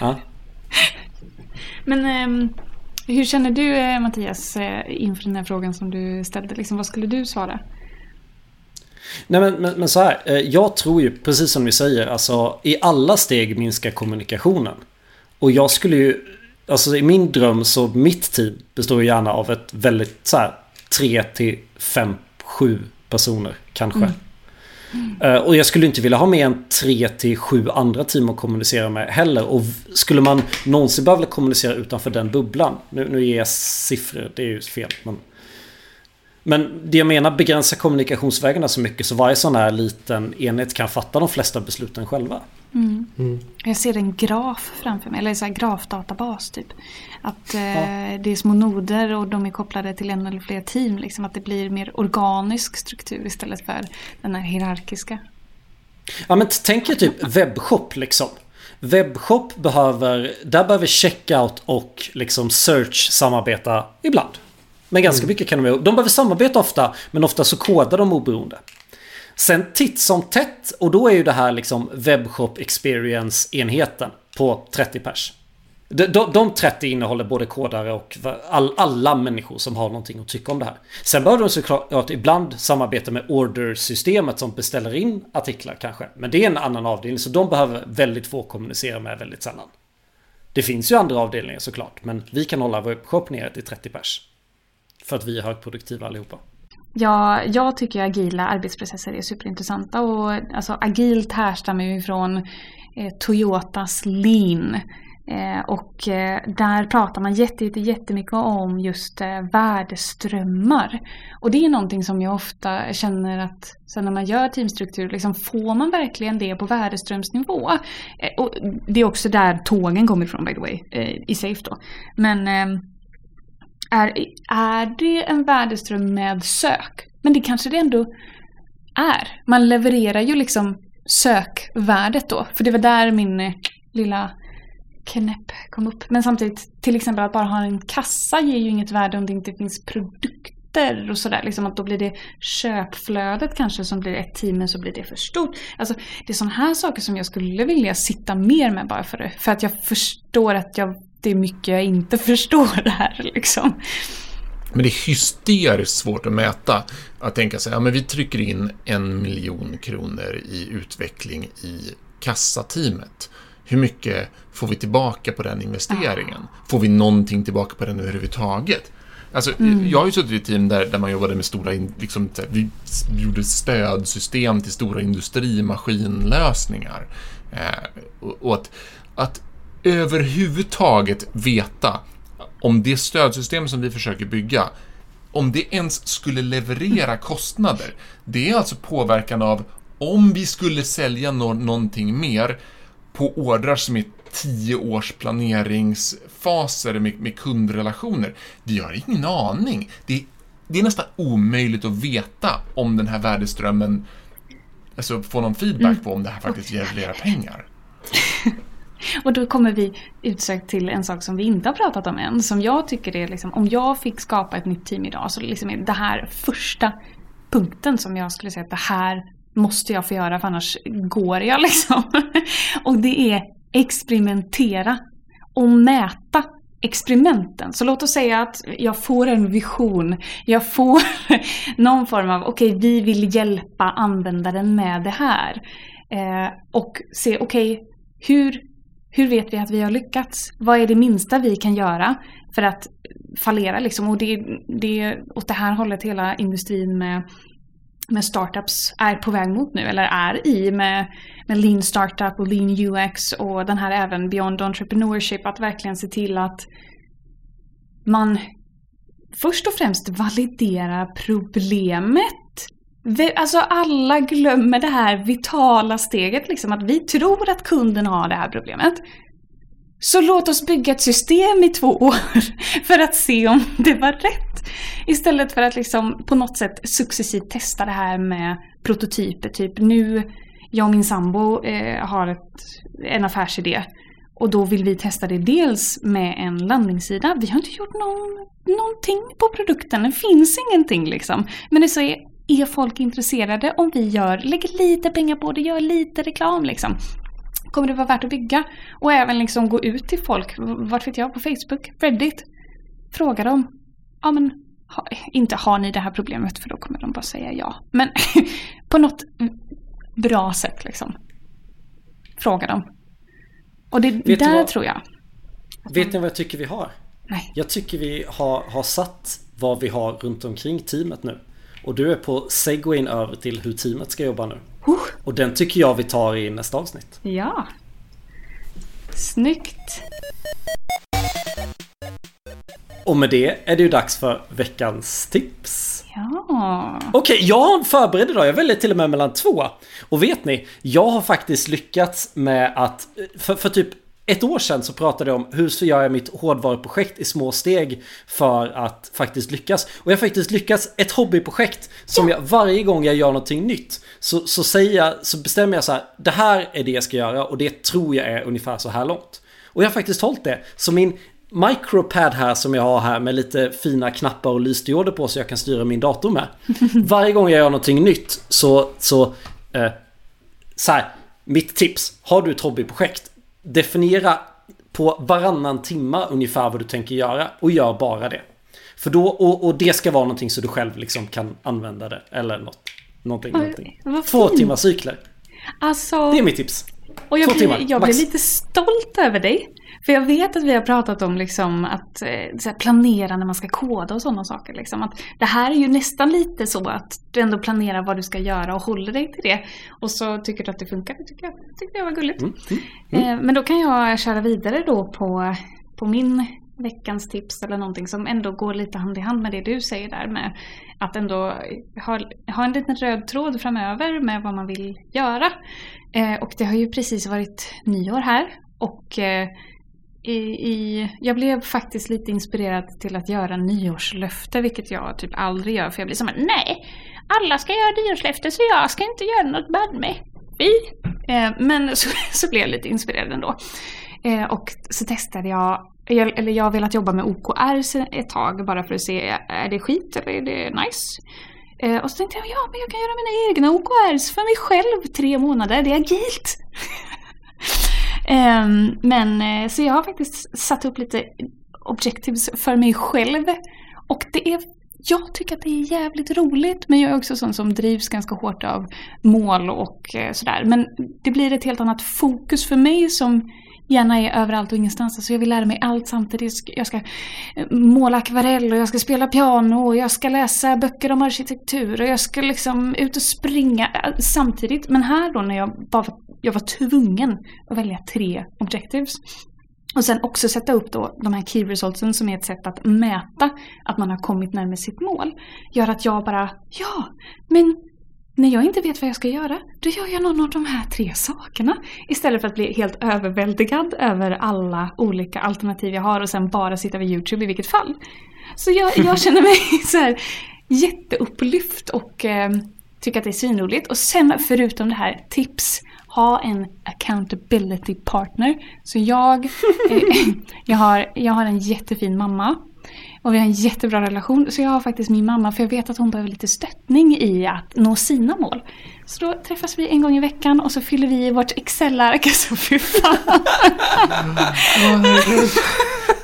Ja. Men ehm, hur känner du eh, Mattias eh, inför den här frågan som du ställde? Liksom, vad skulle du svara? Nej men, men, men så här. eh, Jag tror ju precis som vi säger. Alltså i alla steg minskar kommunikationen. Och jag skulle ju. Alltså i min dröm så mitt team består ju gärna av ett väldigt så här. 3 till 5, 7 personer kanske. Eh, Och jag skulle inte vilja ha mer än 3 till 7 andra team att kommunicera med heller. Och skulle man någonsin behöva kommunicera utanför den bubblan. Nu, nu ger jag siffror, det är ju fel. Men men det jag menar begränsa kommunikationsvägarna så mycket så varje sån här liten enhet kan fatta de flesta besluten själva. Jag ser en graf framför mig, eller så här grafdatabas typ. Att eh, det är små noder och de är kopplade till en eller fler team. Liksom, att det blir mer organisk struktur istället för den här hierarkiska. Ja men tänk er typ webbshop liksom. Webbshop behöver, där behöver checkout och liksom search samarbeta ibland. Men ganska mycket kan de De behöver samarbeta ofta, men ofta så kodar de oberoende. Sen titt som tätt, och då är ju det här liksom webbshop experience-enheten på 30 pers. De, de, de 30 innehåller både kodare och all, alla människor som har någonting att tycka om det här. Sen behöver de såklart ibland samarbeta med order-systemet som beställer in artiklar kanske. Men det är en annan avdelning så de behöver väldigt få kommunicera med väldigt sällan. Det finns ju andra avdelningar såklart men vi kan hålla webbshop nere till 30 pers. För att vi är högproduktiva allihopa. Ja, jag tycker agila arbetsprocesser är superintressanta och alltså agilt härstammar ju från eh, Toyotas lean. Eh, och eh, där pratar man jätte, jätte, jättemycket om just eh, värdeströmmar. Och det är någonting som jag ofta känner att sen när man gör teamstruktur, liksom, får man verkligen det på värdeströmsnivå? Eh, och det är också där tågen kommer ifrån by the way, eh, i Safe då. Men ehm, är, är det en värdeström med sök? Men det kanske det ändå är. Man levererar ju liksom sökvärdet då. För det var där min eh, lilla knäpp kom upp. Men samtidigt, till exempel att bara ha en kassa ger ju inget värde om det inte finns produkter och sådär. Liksom att då blir det köpflödet kanske som blir ett team men så blir det för stort. Alltså det är sådana här saker som jag skulle vilja sitta mer med bara för det. För att jag förstår att jag, det är mycket jag inte förstår här liksom. Men det är hysteriskt svårt att mäta. Att tänka sig, ja men vi trycker in en miljon kronor i utveckling i kassateamet. Hur mycket får vi tillbaka på den investeringen? Får vi någonting tillbaka på den överhuvudtaget? Alltså, Jag har ju suttit i team där, där man jobbade med stora, liksom, vi gjorde stödsystem till stora industrimaskinlösningar. Eh, och, och att, att överhuvudtaget veta om det stödsystem som vi försöker bygga, om det ens skulle leverera kostnader. Det är alltså påverkan av om vi skulle sälja nå- någonting mer på ordrar som är tio års planeringsfaser med, med kundrelationer. Vi har ingen aning. Det, det är nästan omöjligt att veta om den här värdeströmmen, alltså få någon feedback på om det här faktiskt genererar pengar. Och då kommer vi utsökt till en sak som vi inte har pratat om än. Som jag tycker är liksom, om jag fick skapa ett nytt team idag så liksom är det här första punkten som jag skulle säga att det här måste jag få göra för annars går jag liksom. Och det är experimentera och mäta experimenten. Så låt oss säga att jag får en vision. Jag får någon form av, okej okay, vi vill hjälpa användaren med det här. Eh, och se, okej okay, hur, hur vet vi att vi har lyckats? Vad är det minsta vi kan göra för att fallera liksom? Och det, det är åt det här hållet hela industrin med med startups är på väg mot nu, eller är i med, med lean startup och lean UX och den här även beyond entrepreneurship, att verkligen se till att man först och främst validerar problemet. Alltså alla glömmer det här vitala steget, liksom att vi tror att kunden har det här problemet. Så låt oss bygga ett system i två år för att se om det var rätt. Istället för att liksom på något sätt successivt testa det här med prototyper. Typ nu, jag och min sambo eh, har ett, en affärsidé. Och då vill vi testa det dels med en landningssida. Vi har inte gjort någon, någonting på produkten. Det finns ingenting liksom. Men det så är, är folk intresserade om vi gör, lägger lite pengar på det, gör lite reklam liksom kommer det vara värt att bygga? Och även liksom gå ut till folk, vart vet jag, på Facebook, Reddit. Fråga dem. Ja men, ha, inte har ni det här problemet för då kommer de bara säga ja. Men på något bra sätt liksom. Fråga dem. Och det Vet där vad, tror jag. Vet ni vad jag tycker vi har? Nej. Jag tycker vi har, har satt vad vi har runt omkring teamet nu. Och du är på segwayn över till hur teamet ska jobba nu. Uh. Och den tycker jag vi tar i nästa avsnitt. Ja. Snyggt. Och med det är det ju dags för veckans tips. Ja. Okej, okay, jag har en förberedd idag. Jag väljer till och med mellan två. Och vet ni, jag har faktiskt lyckats med att... För, för typ ett år sedan så pratade jag om hur så gör jag mitt hårdvaruprojekt i små steg för att faktiskt lyckas. Och jag har faktiskt lyckats ett hobbyprojekt som jag varje gång jag gör någonting nytt så, så säger jag, så bestämmer jag så här, det här är det jag ska göra och det tror jag är ungefär så här långt. Och jag har faktiskt hållit det. Så min micropad här som jag har här med lite fina knappar och lysdioder på så jag kan styra min dator med. Varje gång jag gör någonting nytt så, så, eh, så här, mitt tips, har du ett hobbyprojekt Definiera på varannan timma ungefär vad du tänker göra och gör bara det. För då, och, och det ska vara någonting så du själv liksom kan använda det. Eller något. Någonting, Oj, någonting. Två timmar cykler. Alltså, Det är mitt tips. och jag två blir, timmar, jag max. blir lite stolt över dig. För jag vet att vi har pratat om liksom att eh, planera när man ska koda och sådana saker. Liksom. Att det här är ju nästan lite så att du ändå planerar vad du ska göra och håller dig till det. Och så tycker du att det funkar. Det tycker jag, tycker jag var gulligt. Mm, mm, mm. men då kan jag köra vidare då på, på min veckans tips eller någonting som ändå går lite hand i hand med det du säger där med att ändå ha, ha en liten röd tråd framöver med vad man vill göra. Eh, och det har ju precis varit nyår här och eh, i, i, jag blev faktiskt lite inspirerad till att göra nyårslöfte, vilket jag typ aldrig gör. För jag blir som nej, alla ska göra nyårslöfte så jag ska inte göra något bad med. Vi. Eh, men så, så blev jag lite inspirerad ändå. Eh, och så testade jag jag, eller jag har velat jobba med OKR ett tag bara för att se, är det skit eller är det nice? Eh, och så tänkte jag, ja men jag kan göra mina egna OKRs för mig själv tre månader, det är agilt. Ehm, men eh, så jag har faktiskt satt upp lite objectives för mig själv. Och det är jag tycker att det är jävligt roligt men jag är också sån som drivs ganska hårt av mål och eh, sådär. Men det blir ett helt annat fokus för mig som gärna är överallt och ingenstans. Alltså jag vill lära mig allt samtidigt. Jag ska eh, måla akvarell och jag ska spela piano och jag ska läsa böcker om arkitektur och jag ska liksom ut och springa samtidigt. Men här då när jag bara jag var tvungen att välja tre objectives. Och sen också sätta upp då de här key resultsen som är ett sätt att mäta att man har kommit närmare sitt mål. Gör att jag bara, ja, men när jag inte vet vad jag ska göra, då gör jag någon av de här tre sakerna. Istället för att bli helt överväldigad över alla olika alternativ jag har och sen bara sitta vid YouTube i vilket fall. Så jag, jag känner mig så här jätteupplyft och eh, tycker att det är svinroligt. Och sen förutom det här, tips. Ha en accountability partner. Så jag, eh, jag, har, jag har en jättefin mamma och vi har en jättebra relation. Så jag har faktiskt min mamma, för jag vet att hon behöver lite stöttning i att nå sina mål. Så då träffas vi en gång i veckan och så fyller vi i vårt Excel-ark. Så fy fan.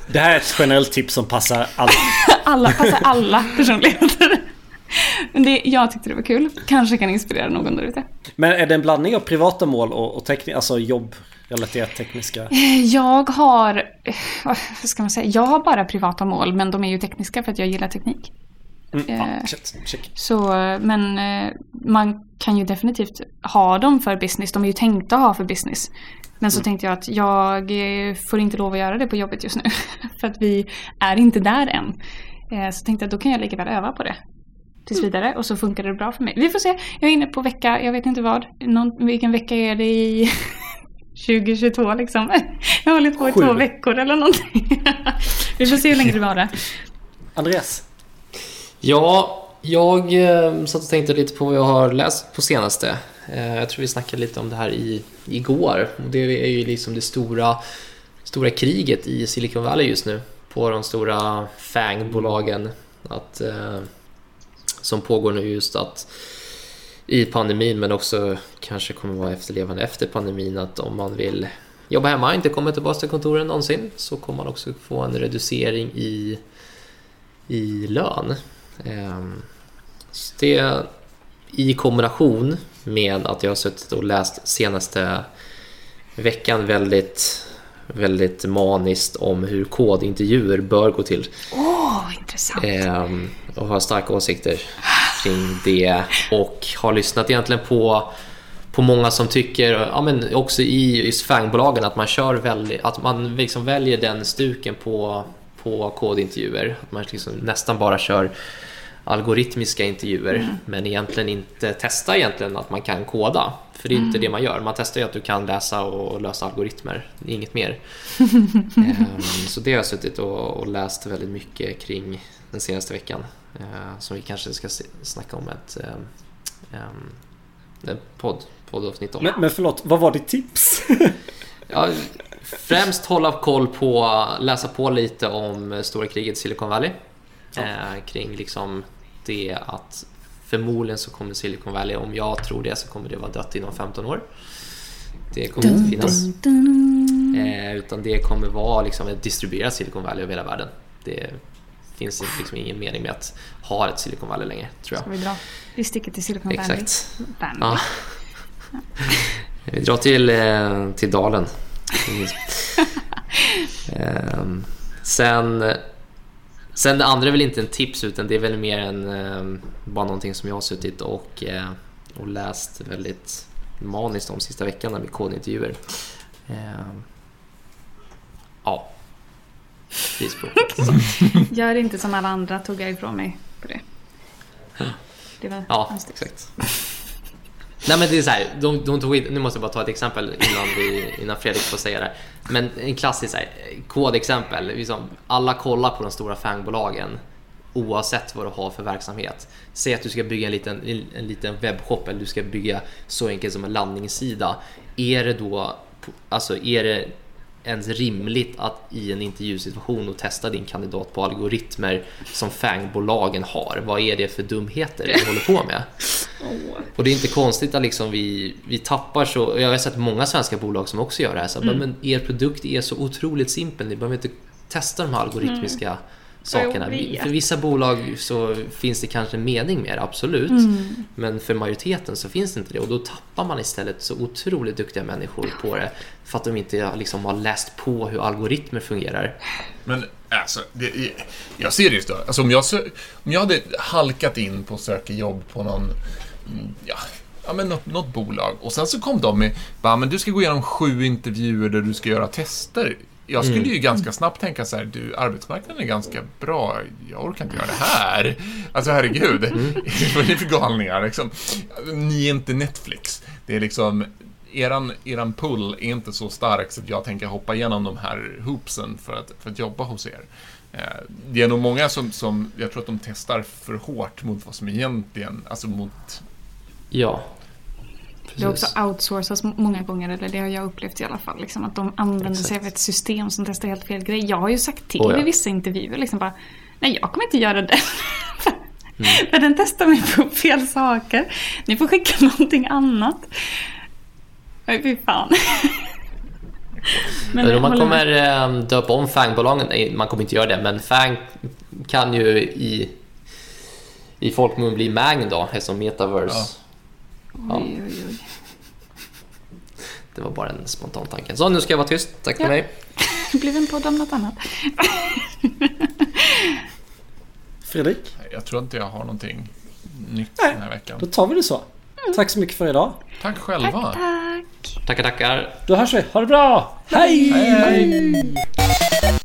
Det här är ett generellt tips som passar alla. alla passar alla personligheter. Men det, jag tyckte det var kul. Kanske kan inspirera någon där ute. Men är det en blandning av privata mål och, och teknik, alltså jobb relaterat tekniska? Jag har, vad ska man säga, jag har bara privata mål men de är ju tekniska för att jag gillar teknik. Mm, ja, eh, check, Så, men eh, man kan ju definitivt ha dem för business. De är ju tänkta att ha för business. Men så mm. tänkte jag att jag eh, får inte lov att göra det på jobbet just nu. för att vi är inte där än. Så tänkte jag att då kan jag lika väl öva på det. Tills mm. vidare och så funkar det bra för mig. Vi får se. Jag är inne på vecka, jag vet inte vad. Någon, vilken vecka är det i 2022 liksom. Jag har hållit på i Sju. två veckor eller någonting. Vi får se hur länge det varar. Andreas? Ja, jag eh, satt och tänkte lite på vad jag har läst på senaste. Eh, jag tror vi snackade lite om det här i, igår. Det är ju liksom det stora, stora kriget i Silicon Valley just nu. På de stora FANG-bolagen. Att, eh, som pågår nu just att i pandemin men också kanske kommer vara efterlevande efter pandemin att om man vill jobba hemma, inte komma tillbaka till kontoren någonsin så kommer man också få en reducering i, i lön. Ehm, så det i kombination med att jag har suttit och läst senaste veckan väldigt väldigt maniskt om hur kodintervjuer bör gå till. Åh, oh, intressant! Ehm, och har starka åsikter kring det och har lyssnat egentligen på på många som tycker, ja men också i, i fangbolagen att man kör väldigt, att man liksom väljer den stuken på, på kodintervjuer. Att man liksom nästan bara kör algoritmiska intervjuer mm. men egentligen inte testar egentligen att man kan koda. För det är mm. inte det man gör. Man testar ju att du kan läsa och lösa algoritmer, inget mer. um, så det har jag suttit och, och, läst väldigt mycket kring den senaste veckan. Uh, som vi kanske ska se, snacka om ett um, um, podd, poddavsnitt om. Men, men förlåt, vad var ditt tips? ja, främst hålla koll på, läsa på lite om stora kriget i Silicon Valley. Ja. Uh, kring liksom det att förmodligen så kommer Silicon Valley, om jag tror det, så kommer det vara dött inom 15 år. Det kommer inte finnas. Eh, utan det kommer vara liksom ett distribuerat Silicon Valley över hela världen. Det finns liksom ingen mening med att ha ett Silicon Valley längre, tror jag. Ska vi dra? Vi sticker till Silicon Valley. Exakt. Ja. Vi drar till, eh, till dalen. Ehm, sen, sen det andra är väl inte en tips utan det är väl mer en, ehm, bara någonting som jag har suttit och, eh, och läst väldigt maniskt om sista veckan med kodintervjuer. Ehm, ja. Gör inte som alla andra, tog jag ifrån mig på det. Det var Ja, exakt. Nej men det är så här, de, de tog in, nu måste jag bara ta ett exempel innan, vi, innan Fredrik får säga det. Men en klassisk så här, kodexempel, liksom, alla kollar på de stora fangbolagen oavsett vad du har för verksamhet. Säg att du ska bygga en liten, en liten webbshop eller du ska bygga så enkelt som en landningssida. Är det då, alltså är det ens rimligt att i en intervjusituation och testa din kandidat på algoritmer som fangbolagen har? Vad är det för dumheter vi håller på med? Och det är inte konstigt att liksom vi, vi tappar så, jag har sett många svenska bolag som också gör det här, så, Mm. men er produkt är så otroligt simpel, ni behöver inte testa de här algoritmiska. Mm. Vet. För vissa bolag så finns det kanske en mening med det, absolut. Mm. Men för majoriteten så finns det inte det och då tappar man istället så otroligt duktiga människor på det för att de inte liksom har läst på hur algoritmer fungerar. Men alltså, det, jag ser det just då. Alltså, om, jag, om jag hade halkat in på att söka jobb på någon, ja, ja men något, något bolag och sen så kom de med, bara, men du ska gå igenom sju intervjuer där du ska göra tester. Jag skulle ju ganska snabbt tänka så här, du, arbetsmarknaden är ganska bra, jag orkar inte göra det här. Alltså herregud, vad är det för galningar liksom? Ni är inte Netflix. Det är liksom, eran, eran pull är inte så stark så att jag tänker hoppa igenom de här hoopsen för att, för att jobba hos er. Eh, Det är nog många som, som, jag tror att de testar för hårt mot vad som egentligen, alltså mot, Ja. Det också outsourcas många gånger, eller det har jag upplevt i alla fall. Liksom, att de använder sig av ett system som testar helt fel grej. Jag har ju sagt till Oh ja. i vissa intervjuer liksom bara, nej jag kommer inte göra det. Mm. För den testar mig på fel saker. Ni får skicka någonting annat. Nej fy fan. Men man med. kommer eh, döpa om fangbolagen, nej man kommer inte göra det, men fang kan ju i, i folkmun bli mang då, eftersom metaverse. Ja. Oj, oj, oj. Det var bara en spontan tanke. Så nu ska jag vara tyst, tack för Ja. mig. Det blev en podd om något annat. Fredrik, jag tror inte jag har någonting nytt Nej. den här veckan. då tar vi det så. Tack så mycket för idag. Tack själva. Tack. Tackar, tackar. Då hörs vi. Ha det bra! Hej! Hej, hej.